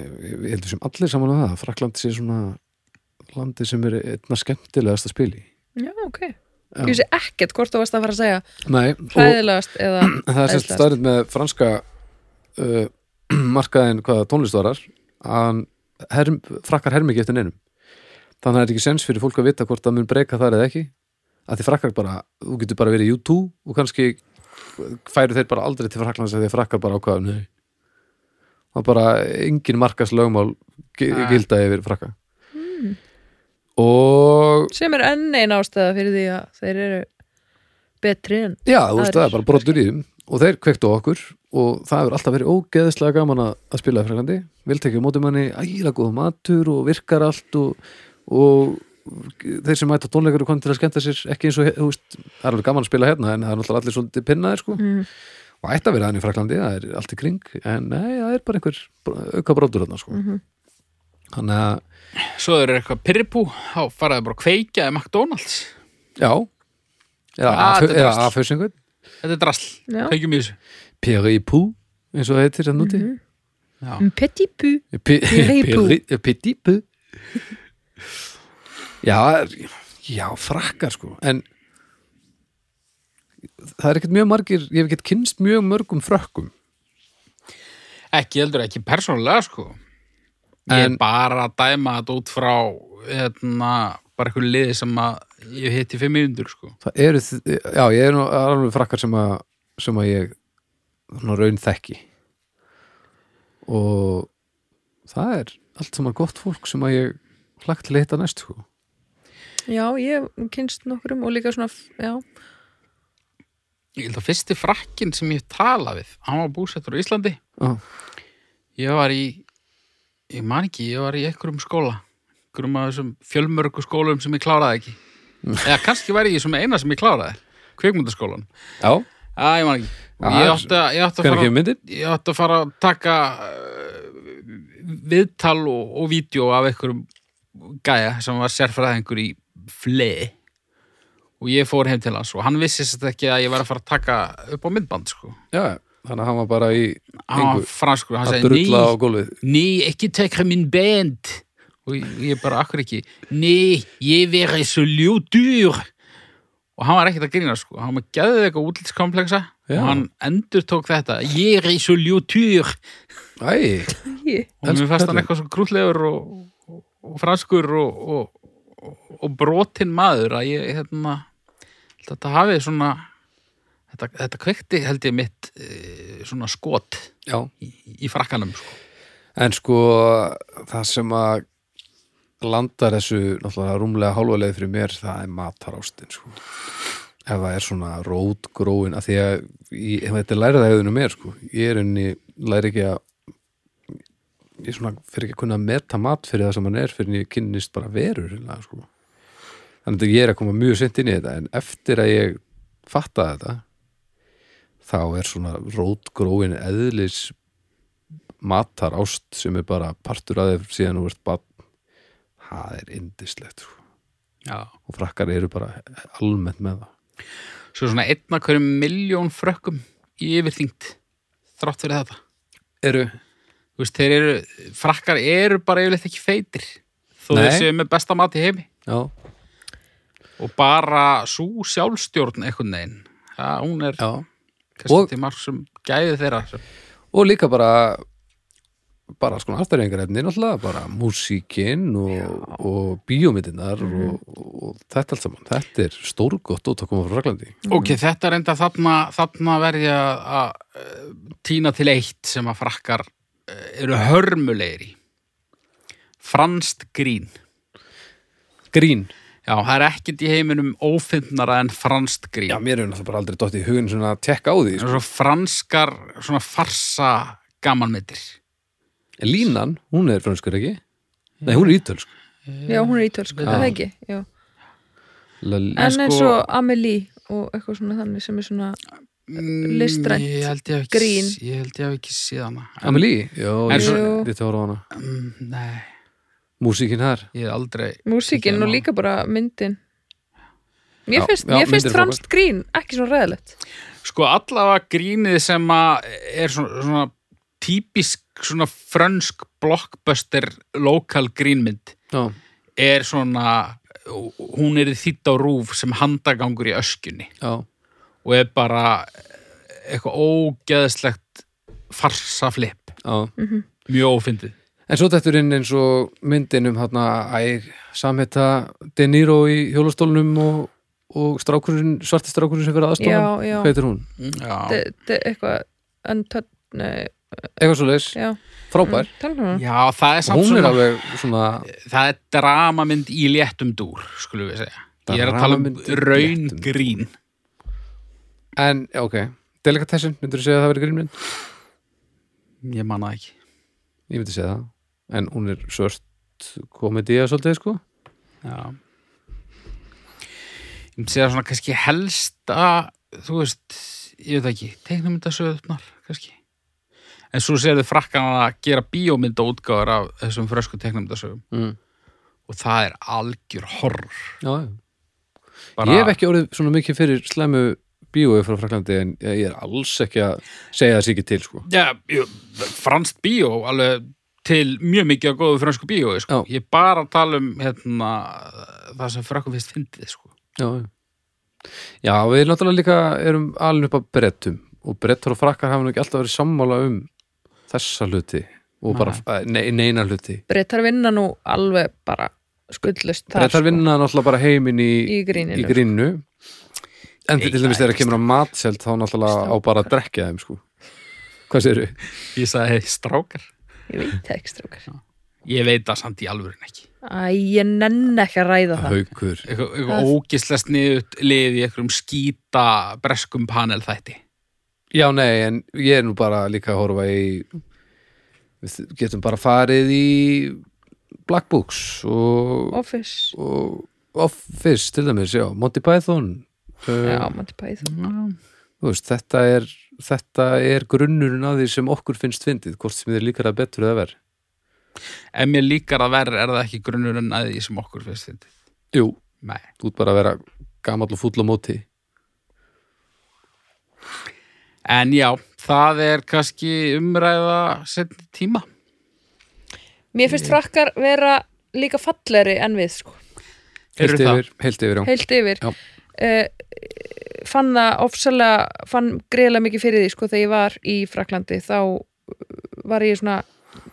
Speaker 1: ég heldur sem allir saman á það Frakland sé svona landi sem er einna skemmtilegast að spila í.
Speaker 3: Já, ok.
Speaker 1: Já.
Speaker 3: Ég vissi ekkert hvort þú varst að fara að segja
Speaker 1: og
Speaker 3: hræðilegast eða
Speaker 1: það er sérst staðrind með franska uh, markaðin hvaða tónlistvarar að herm, frakkar hermi ekki eftir neinum. Þannig að það er ekki sens fyrir fólk að vita hvort það mun breyka þar eða ekki. Að því frakkar bara, þú getur bara verið í U2 og kannski færu þeir bara aldrei til Fraklands að að frakkar bara það er bara engin markas lögmál gilda yfir frakka og
Speaker 3: sem er enn ein ástæða fyrir því að þeir eru betri en
Speaker 1: Já, þú veist, það er bara brotur í þeim. Og þeir kvektu okkur. Og það hefur alltaf verið ógeðislega gaman að, að spila í Fraklandi viltekja móti manni ægilega góða matur og virkar allt og, og þeir sem mæta tónleikar og konið til að skemmta sér. Ekki eins og, þú veist, það er alveg gaman að spila hérna en það er náttúrulega allir svolítið pinnaðir sko.
Speaker 3: Mm.
Speaker 1: og ætti að vera þannig í Fraklandi, það er allt í kring. En nei, það er bara einhver auka brotur hérna sko.
Speaker 3: Mhm.
Speaker 1: þannig að,
Speaker 2: Svo eru eitthvað pyrripú, þá faraði bara að kveikja í McDonalds.
Speaker 1: já eða
Speaker 2: Ah, þetta er
Speaker 1: eða
Speaker 2: drasl. Þetta er kveikjum í þessu.
Speaker 1: Peri Pú, eins og það heitir hérna úti
Speaker 3: Mhm.
Speaker 2: Já.
Speaker 3: Un petit pu
Speaker 1: P-
Speaker 3: Piripu.
Speaker 1: Piri- Piripu Já, já, frakkar sko en það er ekkert mjög margir ég hef ekkert kynst mjög mörgum frökkum
Speaker 2: Ekki heldur, ekki persónulega, sko. Ég
Speaker 1: En-
Speaker 2: er bara að dæma þetta út frá, hérna, bara eitthvað liði sem að ég hitti fimm mínútur, sko.
Speaker 1: það eru, já, ég er nú alveg frakkar sem að, sem að ég svona raun þekki og það er allt saman gott fólk sem að ég hlagt til að hitta næst sko
Speaker 3: Já, ég kynst nokkurum og líka svona, já,
Speaker 2: Ég held að fyrsti frakkin sem ég tala við, hann var búsettur á Íslandi.
Speaker 1: Já.
Speaker 2: Ég var í, ég man ekki, ég var í einhverjum skóla, einhverjum af þessum fjölmörgu skólum sem ég kláraði ekki. Eða kannski var ég þessum eina sem ég kláraði, kvikmyndaskólan.
Speaker 1: Já,
Speaker 2: Já, ég man ekki.
Speaker 1: Já,
Speaker 2: ég átti að, ég átti að fara, ég átti að fara að taka uh, viðtal og, og vídeo af einhverjum gæja sem var sérfræðingur í fleði og ég fór heim til hans og hann vissi sett ekki að ég var að fara að taka upp á myndband sko.
Speaker 1: Já, þannig að hann var bara í engu
Speaker 2: franskur, hann
Speaker 1: að
Speaker 2: segi
Speaker 1: drulla á gólfið.
Speaker 2: nei, ekki tekra minn band. Og ég, ég bara akkur ekki? Nei, ég veri svo ljótur. Og hann var ekkert að grína sko. hann var geðið eitthvað útlitskompleksa
Speaker 1: Já.
Speaker 2: og hann endur tók þetta. Ég er svo ljótur.
Speaker 1: Æ,
Speaker 2: og mér fannst hann eitthvað svo grútlegur og, og, og franskur og, og, og, og brotin maður að ég hérna þetta hafi svona þetta, þetta kveikti held ég mitt e, svona skot í, í frakkanum sko.
Speaker 1: En sko, það sem að landar þessu náttúrulega rúmlega hálfa leið fyrir mér, það er matarástin sko. Ef það er svona rótgróin, að því að ég, ef þetta er læriðaðiðinu mér, sko, ég er unni, læri ekki að ég svona fyrir ekki að kunna að meta mat fyrir það sem hann er fyrir en ég kynnist bara verur sko. þannig að ég er að koma mjög sent inn í þetta en eftir að ég fatta þetta þá er svona rótgróin eðlis matar ást sem er bara partur að þeir síðan þú ert bara það er indislegt sko.
Speaker 2: Já.
Speaker 1: og frakkar eru bara almennt með það
Speaker 2: Svo svona einna hverjum miljón frökkum í yfirþyngd þrátt fyrir þetta.
Speaker 1: eru,
Speaker 2: veist, þeir eru, frakkar eru bara yfirleitt ekki feitir þó
Speaker 1: Nei.
Speaker 2: þeir séu með besta mat í heimi
Speaker 1: já,
Speaker 2: og bara svo sjálfstjórn einhvern veginn. Það, hún er
Speaker 1: já Og-
Speaker 2: til marg sem gæði þeirra.
Speaker 1: og líka bara bara sko afturrengarefni náttúrulega, bara músíkin og, og bíómyndinar og, og þetta allt saman þetta er stórgott út að koma frá Fraklandi
Speaker 2: Ok, þetta er enda þarna, þarna verði að að, eh, tína til eitt sem að frakkar eh, eru hörmulegir í. Franst grín.
Speaker 1: grín,
Speaker 2: Já, það er ekkert í heiminum ófinnara en franst grín.
Speaker 1: já mér er náttúrulega bara aldrei dótt í hugin svona að tekka á því
Speaker 2: Það er svo franskar, svona farsa gamanmyndir.
Speaker 1: en línan, hún er franskur ekki nei, hún er ítölsk
Speaker 3: Já, hún er ítölsk,
Speaker 2: Já.
Speaker 3: er það ekki Já.
Speaker 1: La-
Speaker 2: En
Speaker 3: En
Speaker 2: sko-
Speaker 3: eins og Amelie og eitthvað svona þannig sem er svona
Speaker 2: Mm,
Speaker 3: Listrænt
Speaker 2: Ég ég
Speaker 3: grín.
Speaker 2: Ég held ég hef ekki séð hana. En-
Speaker 1: Amelie, já,
Speaker 2: En
Speaker 1: ég
Speaker 3: svo-
Speaker 1: lítið horfa á hana
Speaker 2: Mm, Nei,
Speaker 1: músíkin þar,
Speaker 2: ég hef aldrei...
Speaker 3: músíkin og líka bara myndin. Mér
Speaker 1: Já,
Speaker 3: finnst,
Speaker 1: já,
Speaker 3: mér finnst
Speaker 1: er
Speaker 3: franskt grín ekki svona ræðilegt
Speaker 2: Sko allavega grínið sem að er svona, svona típisk svona frönsk blockbuster lokal grínmynd
Speaker 1: já,
Speaker 2: er svona hún er þýtt á rúf sem handagangur í öskjunni.
Speaker 1: Já.
Speaker 2: Og er bara eitthvað ógeðslegt farsaflip,
Speaker 1: Já,
Speaker 2: mjög ófyndið
Speaker 1: en svo þetta er inn eins og myndin um hérna æg samheta De Niro í hjólastólnum og, og strákurinn, svarti strákurinn sem fyrir aðstofan, hvað heitir hún?
Speaker 2: Já,
Speaker 3: Eitthvað untöld, nei,
Speaker 1: Eitthvað svo leis,
Speaker 3: já.
Speaker 1: Frábær.
Speaker 3: Tala um.
Speaker 2: Já það er samt
Speaker 1: hún er
Speaker 2: svona
Speaker 1: alveg svona
Speaker 2: það er dramamynd í léttum dúr skulum við segja. Ég er að tala um raun grín
Speaker 1: en, ok, Delikatessin, myndur þú segja að það verið grínmynd?
Speaker 2: ég manna ekki.
Speaker 1: Ég myndi segja það, en hún er svört komedía svolítið, sko.
Speaker 2: Já. Ég myndi segja svona kannski helsta þú veist, ég veit ekki teiknumyndasöðunar kannski. En svo séðu frakkan að gera bíómynda útgáður af þessum frösku teiknumyndasögum
Speaker 1: mm.
Speaker 2: og það er algjör horror.
Speaker 1: Já, já.
Speaker 2: Bara,
Speaker 1: Ég hef ekki orðið svona mikið fyrir slæmu bíói frá Fraklandi en ég er alls ekki að segja þessi ekki til sko.
Speaker 2: Já, franskt bíó alveg til mjög mikið á góðu fransku bíói sko. Ég er bara að tala um hérna, það sem frökkum finnst fyndið sko.
Speaker 1: Já, já. já, við náttúrulega líka erum alveg upp að brettum og brettar og frakkar hafa nú ekki alltaf verið sammála um þessa hluti og bara eh, nei, neina hluti.
Speaker 3: Brettar vinna nú alveg bara skuldlust þar
Speaker 1: Brettar
Speaker 3: sko,
Speaker 1: vinna náttúrulega bara heiminn í,
Speaker 3: í gríninu
Speaker 1: í grínu en til dæmis þegar kemur á matselt þá náttúrulega á bara að drekja þeim sko. Hvað séru?
Speaker 2: ég sagði strákar
Speaker 3: Ég veit það ekki strókar
Speaker 2: ég veit það samt í alvörin ekki.
Speaker 3: Æ, ég nenn ekki að ræða það.
Speaker 1: Haukur.
Speaker 2: eitthvað, eitthvað ógislegt sniðut lið í einhverjum skýta breskum panel þætti
Speaker 1: Já, nei, en ég er nú bara líka að horfa í við getum bara farið í Black Books og,
Speaker 3: Office,
Speaker 1: og Office til dæmis, já, Monty Python.
Speaker 3: Já,
Speaker 1: uh,
Speaker 3: Monty Python.
Speaker 1: Þú veist, þetta er þetta er grunnurinn að því sem okkur finnst fyndið, hvort sem þið líkar að betur eða verð
Speaker 2: ef mér líkar að verð er það ekki grunnur en að því sem okkur finnst fyndið?
Speaker 1: Jú,
Speaker 2: Nei.
Speaker 1: þú ert bara að vera gamall og fúll á móti.
Speaker 2: En já, það er kannski umræða setni tíma.
Speaker 3: Mér finnst frakkar vera líka falleri en við sko,
Speaker 1: heilt yfir, heilt yfir, já.
Speaker 3: Heilt yfir.
Speaker 1: Já.
Speaker 3: Uh, fann það ofsalega fann greiðlega mikið fyrir því sko þegar ég var í Fraklandi þá uh, var ég svona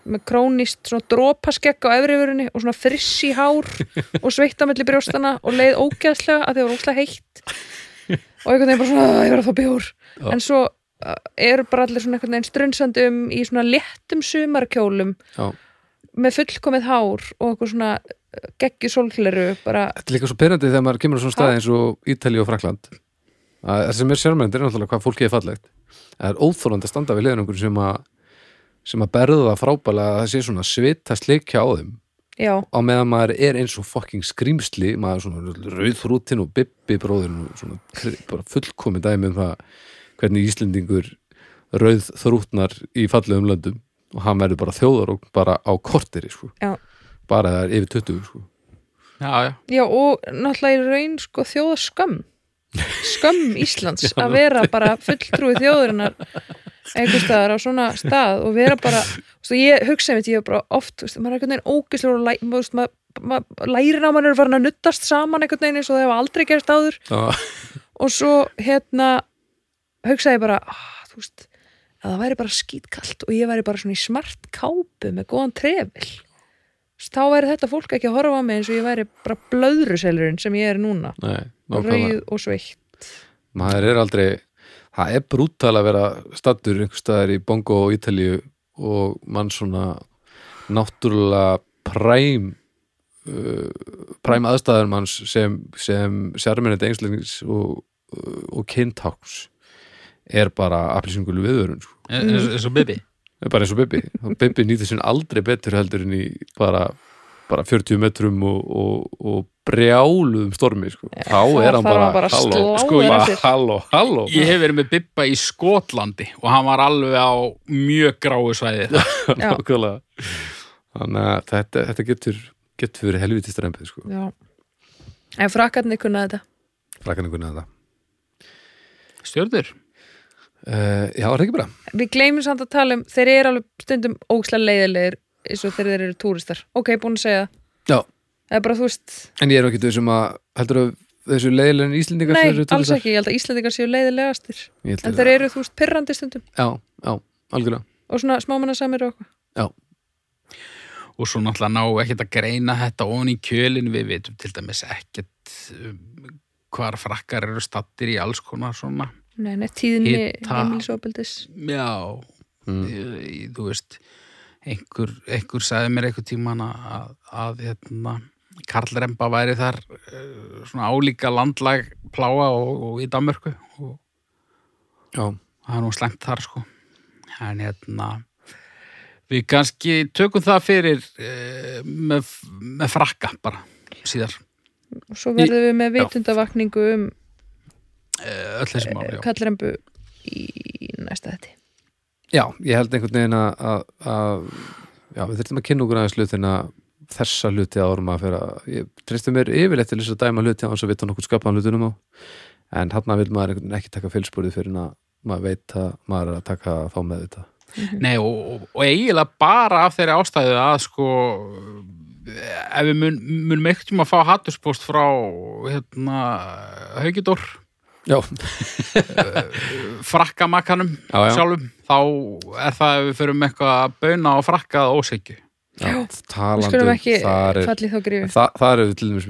Speaker 3: með krónist svona drópaskegg á efrifurunni og svona friss í hár og sveitt á milli brjóstana og leið ógæðslega að þið var ógæðslega heitt og einhvern veginn bara svona, "Ah, ég var að fá bjór
Speaker 1: Já.
Speaker 3: en svo uh, eru bara allir svona einhvern veginn strunsandi um í svona léttum sumarkjólum
Speaker 1: Já.
Speaker 3: Með fullkomið hár og eitthvað svona geggju sólhleru bara,
Speaker 1: Þetta er líka svo perandi þegar maður kemur á svona staði eins og Ítali og Frakland að það sem er sérmænd er náttúrulega hvað fólki er fallegt. Það er óþólandi að standa við einhverjum sem að sem að berða það frábælega að það sé svona svita sleikja á þeim.
Speaker 3: Já,
Speaker 1: á meðan maður er eins og fucking skrýmsli maður er svona rauðfrútin og bibbi bróðin og svona fullkomin dæmi um það hvernig Íslendingur rauð þrútnar í fallegum löndum og hann verður bara þjóðar og bara á korteri sko.
Speaker 3: Já.
Speaker 1: bara það er yfir 20 sko.
Speaker 2: já, já,
Speaker 3: Já, og náttúrulega í raun sko þjóða skömm Íslands að vera bara fulltrúi þjóðurinnar einhvers staðar á svona stað og vera bara, þú veist, ég hugsa einmitt, ég bara oft, þú veist, maður er einhvern veginn ógislega og læ, þú veist, maður, maður lærin á mann er farin að nuttast saman einhvern veginn eins og það hefa aldrei gerst áður
Speaker 1: Já,
Speaker 3: og svo hérna hugsa ég bara, ah, þú veist að það væri bara skítkalt og ég væri bara svona í smart kápu með góðan trefil. Þá væri þetta fólk ekki að horfa á mig eins og ég væri bara blöðruselurinn sem ég er núna.
Speaker 1: Nei,
Speaker 3: rauð og sveitt.
Speaker 1: Maður er aldrei það er brútal að vera stattur einhvers staðar í Bongo og Ítalíu og mann svona náttúrulega præm uh, præm aðstæður manns sem, sem sérmennið einslendings og, og kyntáks er bara appilsingulu viðvörun sko.
Speaker 2: eins eins og Bibi
Speaker 1: er bara eins og Bibi Bibi nýtir sín aldrei betur heldur en í bara, bara 40 metrum og, og, og brjáluðum stormi sko. þá er hann bara,
Speaker 3: bara
Speaker 1: halló, sko, halló, halló
Speaker 2: Ég hef verið með Bibba í Skotlandi og hann var alveg á mjög gráu svæði
Speaker 1: þannig að þetta, þetta getur getur verið helviti strempið sko.
Speaker 3: Já. En frakkarnir kunna þetta.
Speaker 1: frækan einhvern veginn
Speaker 2: Stjörður
Speaker 1: uh, já, er það ekki bara
Speaker 3: Við gleymum samt að tala um, þeir eru alveg stundum ógislega leiðilegir eins og þeir eru túristar. Ok, búin að segja
Speaker 1: já,
Speaker 3: Það er bara, þú veist,
Speaker 1: en ég er ekki þessum að heldur að þessu leiðilegin Íslendingar
Speaker 3: nei,
Speaker 1: sem eru
Speaker 3: alls
Speaker 1: túristar?
Speaker 3: ekki. Ég held að Íslandingar séu leiðilegastir.
Speaker 1: Ég held
Speaker 3: En
Speaker 1: að-
Speaker 3: þeir eru, þú veist, pirrandi stundum
Speaker 1: já, já, algjörlega
Speaker 3: og svona smámanna samir og okkur.
Speaker 2: og svo náttúrulega ná ekkert að greina þetta ofan í kjölin við vitum til dæmis ekkert um, hvar frakkar eru stattir í alls konar svona
Speaker 3: Nei, nei, tíðinni
Speaker 2: Hita.
Speaker 3: heimilisofbeldis.
Speaker 2: já,
Speaker 1: mm.
Speaker 2: í, þú veist einhver, einhver sagði mér einhver tíman að, að hérna, Karl Remba væri þar uh, svona álíka landlag pláa og, og í Danmörku og
Speaker 1: já,
Speaker 2: það er nú slengt þar sko en hérna við kannski tökum það fyrir uh, með, með frakka bara síðar
Speaker 3: Og svo verðum við með vitundavakningu um
Speaker 2: öll þessi mál, já.
Speaker 3: kallrembu í næsta þetta.
Speaker 1: já, ég held einhvern veginn að, að, að já, við þurfum að kynna okkur aðeins hlutina þessa hluti árum að fyrir að ég treysti mér yfirleitt til þess að dæma hluti á hans að vita nokkuð skapaðan hlutunum á en hann vil maður einhvern veginn ekki taka fylgspúrið fyrir en að maður veit að maður er að taka þá með þetta
Speaker 2: Nei, og, og, og eiginlega bara af þeirri ástæðu að sko ef við mun, munum ekkert um að fá hattuspóst frá hérna Haugidór frakkamakkanum
Speaker 1: Já, já.
Speaker 2: sjálfum þá er það ef við förum eitthvað að bauna og frakka að ósegju
Speaker 1: já
Speaker 3: Við
Speaker 1: talandi
Speaker 3: skulum
Speaker 1: um
Speaker 3: ekki
Speaker 1: þar er,
Speaker 3: fallið þá grífi.
Speaker 1: það, það er til dæmis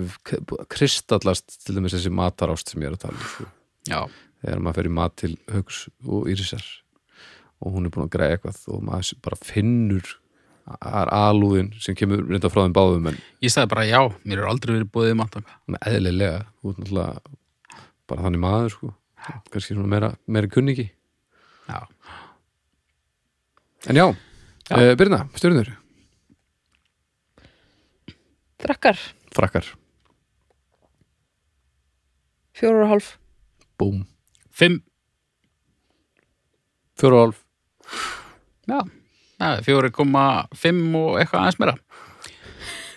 Speaker 1: kristallast til dæmis þessi matarást sem ég er að tala um sko. Þegar maður fer í mat til Hauks og Írisar og hún er búin að græða eitthvað og maður bara finnur það er alúðin sem kemur reynda frá þeim báðum en
Speaker 2: ég sagði bara já, mér er aldrei verið búið í matanga
Speaker 1: eðlilega þú ert náttúrulega bara þannig maður sko. Kannski svona meira, meira kunningi.
Speaker 2: Já,
Speaker 1: en já,
Speaker 2: Já.
Speaker 1: Uh, Birna, stjórnur
Speaker 3: Frakkar,
Speaker 1: frakkar,
Speaker 3: fjórar og hálf.
Speaker 1: búm,
Speaker 2: fimm.
Speaker 1: Fjóra og hálf.
Speaker 2: Já, fjóri koma fimm og eitthvað aðeins meira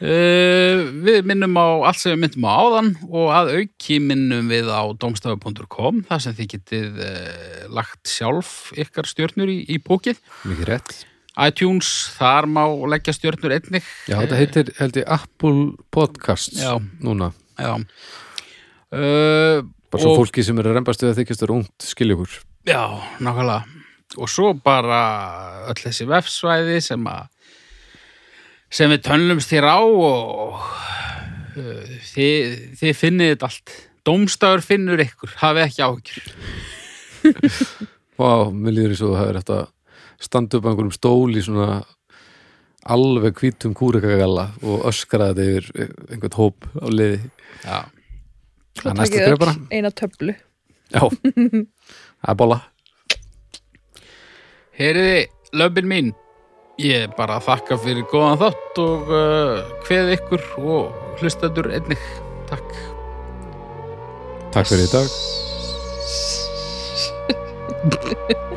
Speaker 2: uh, Við minnum á allt sem við myndum á áðan og að auki minnum við á domstafu.com þar sem þið getið uh, lagt sjálf ykkar stjörnur í, í pókið
Speaker 1: mikið rétt.
Speaker 2: iTunes, þar má leggja stjörnur einnig.
Speaker 1: Já, þetta heitir held ég Apple Podcasts
Speaker 2: Já.
Speaker 1: núna,
Speaker 2: Já. Uh,
Speaker 1: bara svo
Speaker 2: Og-
Speaker 1: fólki sem er að rembast við að þykjast er ungt skilja okkur
Speaker 2: Já, nákvæmlega. Og svo bara öll þessi vefsvæði sem að sem við tönnumst þér á og uh, þið, þið finnið þetta allt. Dómstafur finnur ykkur, hafi ekki áhyggjur.
Speaker 1: Vá, mér líður eins og það er hægt að standa upp á einhverjum stól í svona alveg hvítum kúrekagalla og öskra þetta yfir einhvern hóp á liði.
Speaker 2: Já.
Speaker 1: Það næsta
Speaker 3: öll
Speaker 1: bara.
Speaker 3: eina töflu.
Speaker 1: Já, það er bolla.
Speaker 2: Heyriði, löfbin mín, ég bara þakka fyrir góðan þátt og uh, hveð ykkur og hlustadur einnig. Takk.
Speaker 1: Takk fyrir í dag.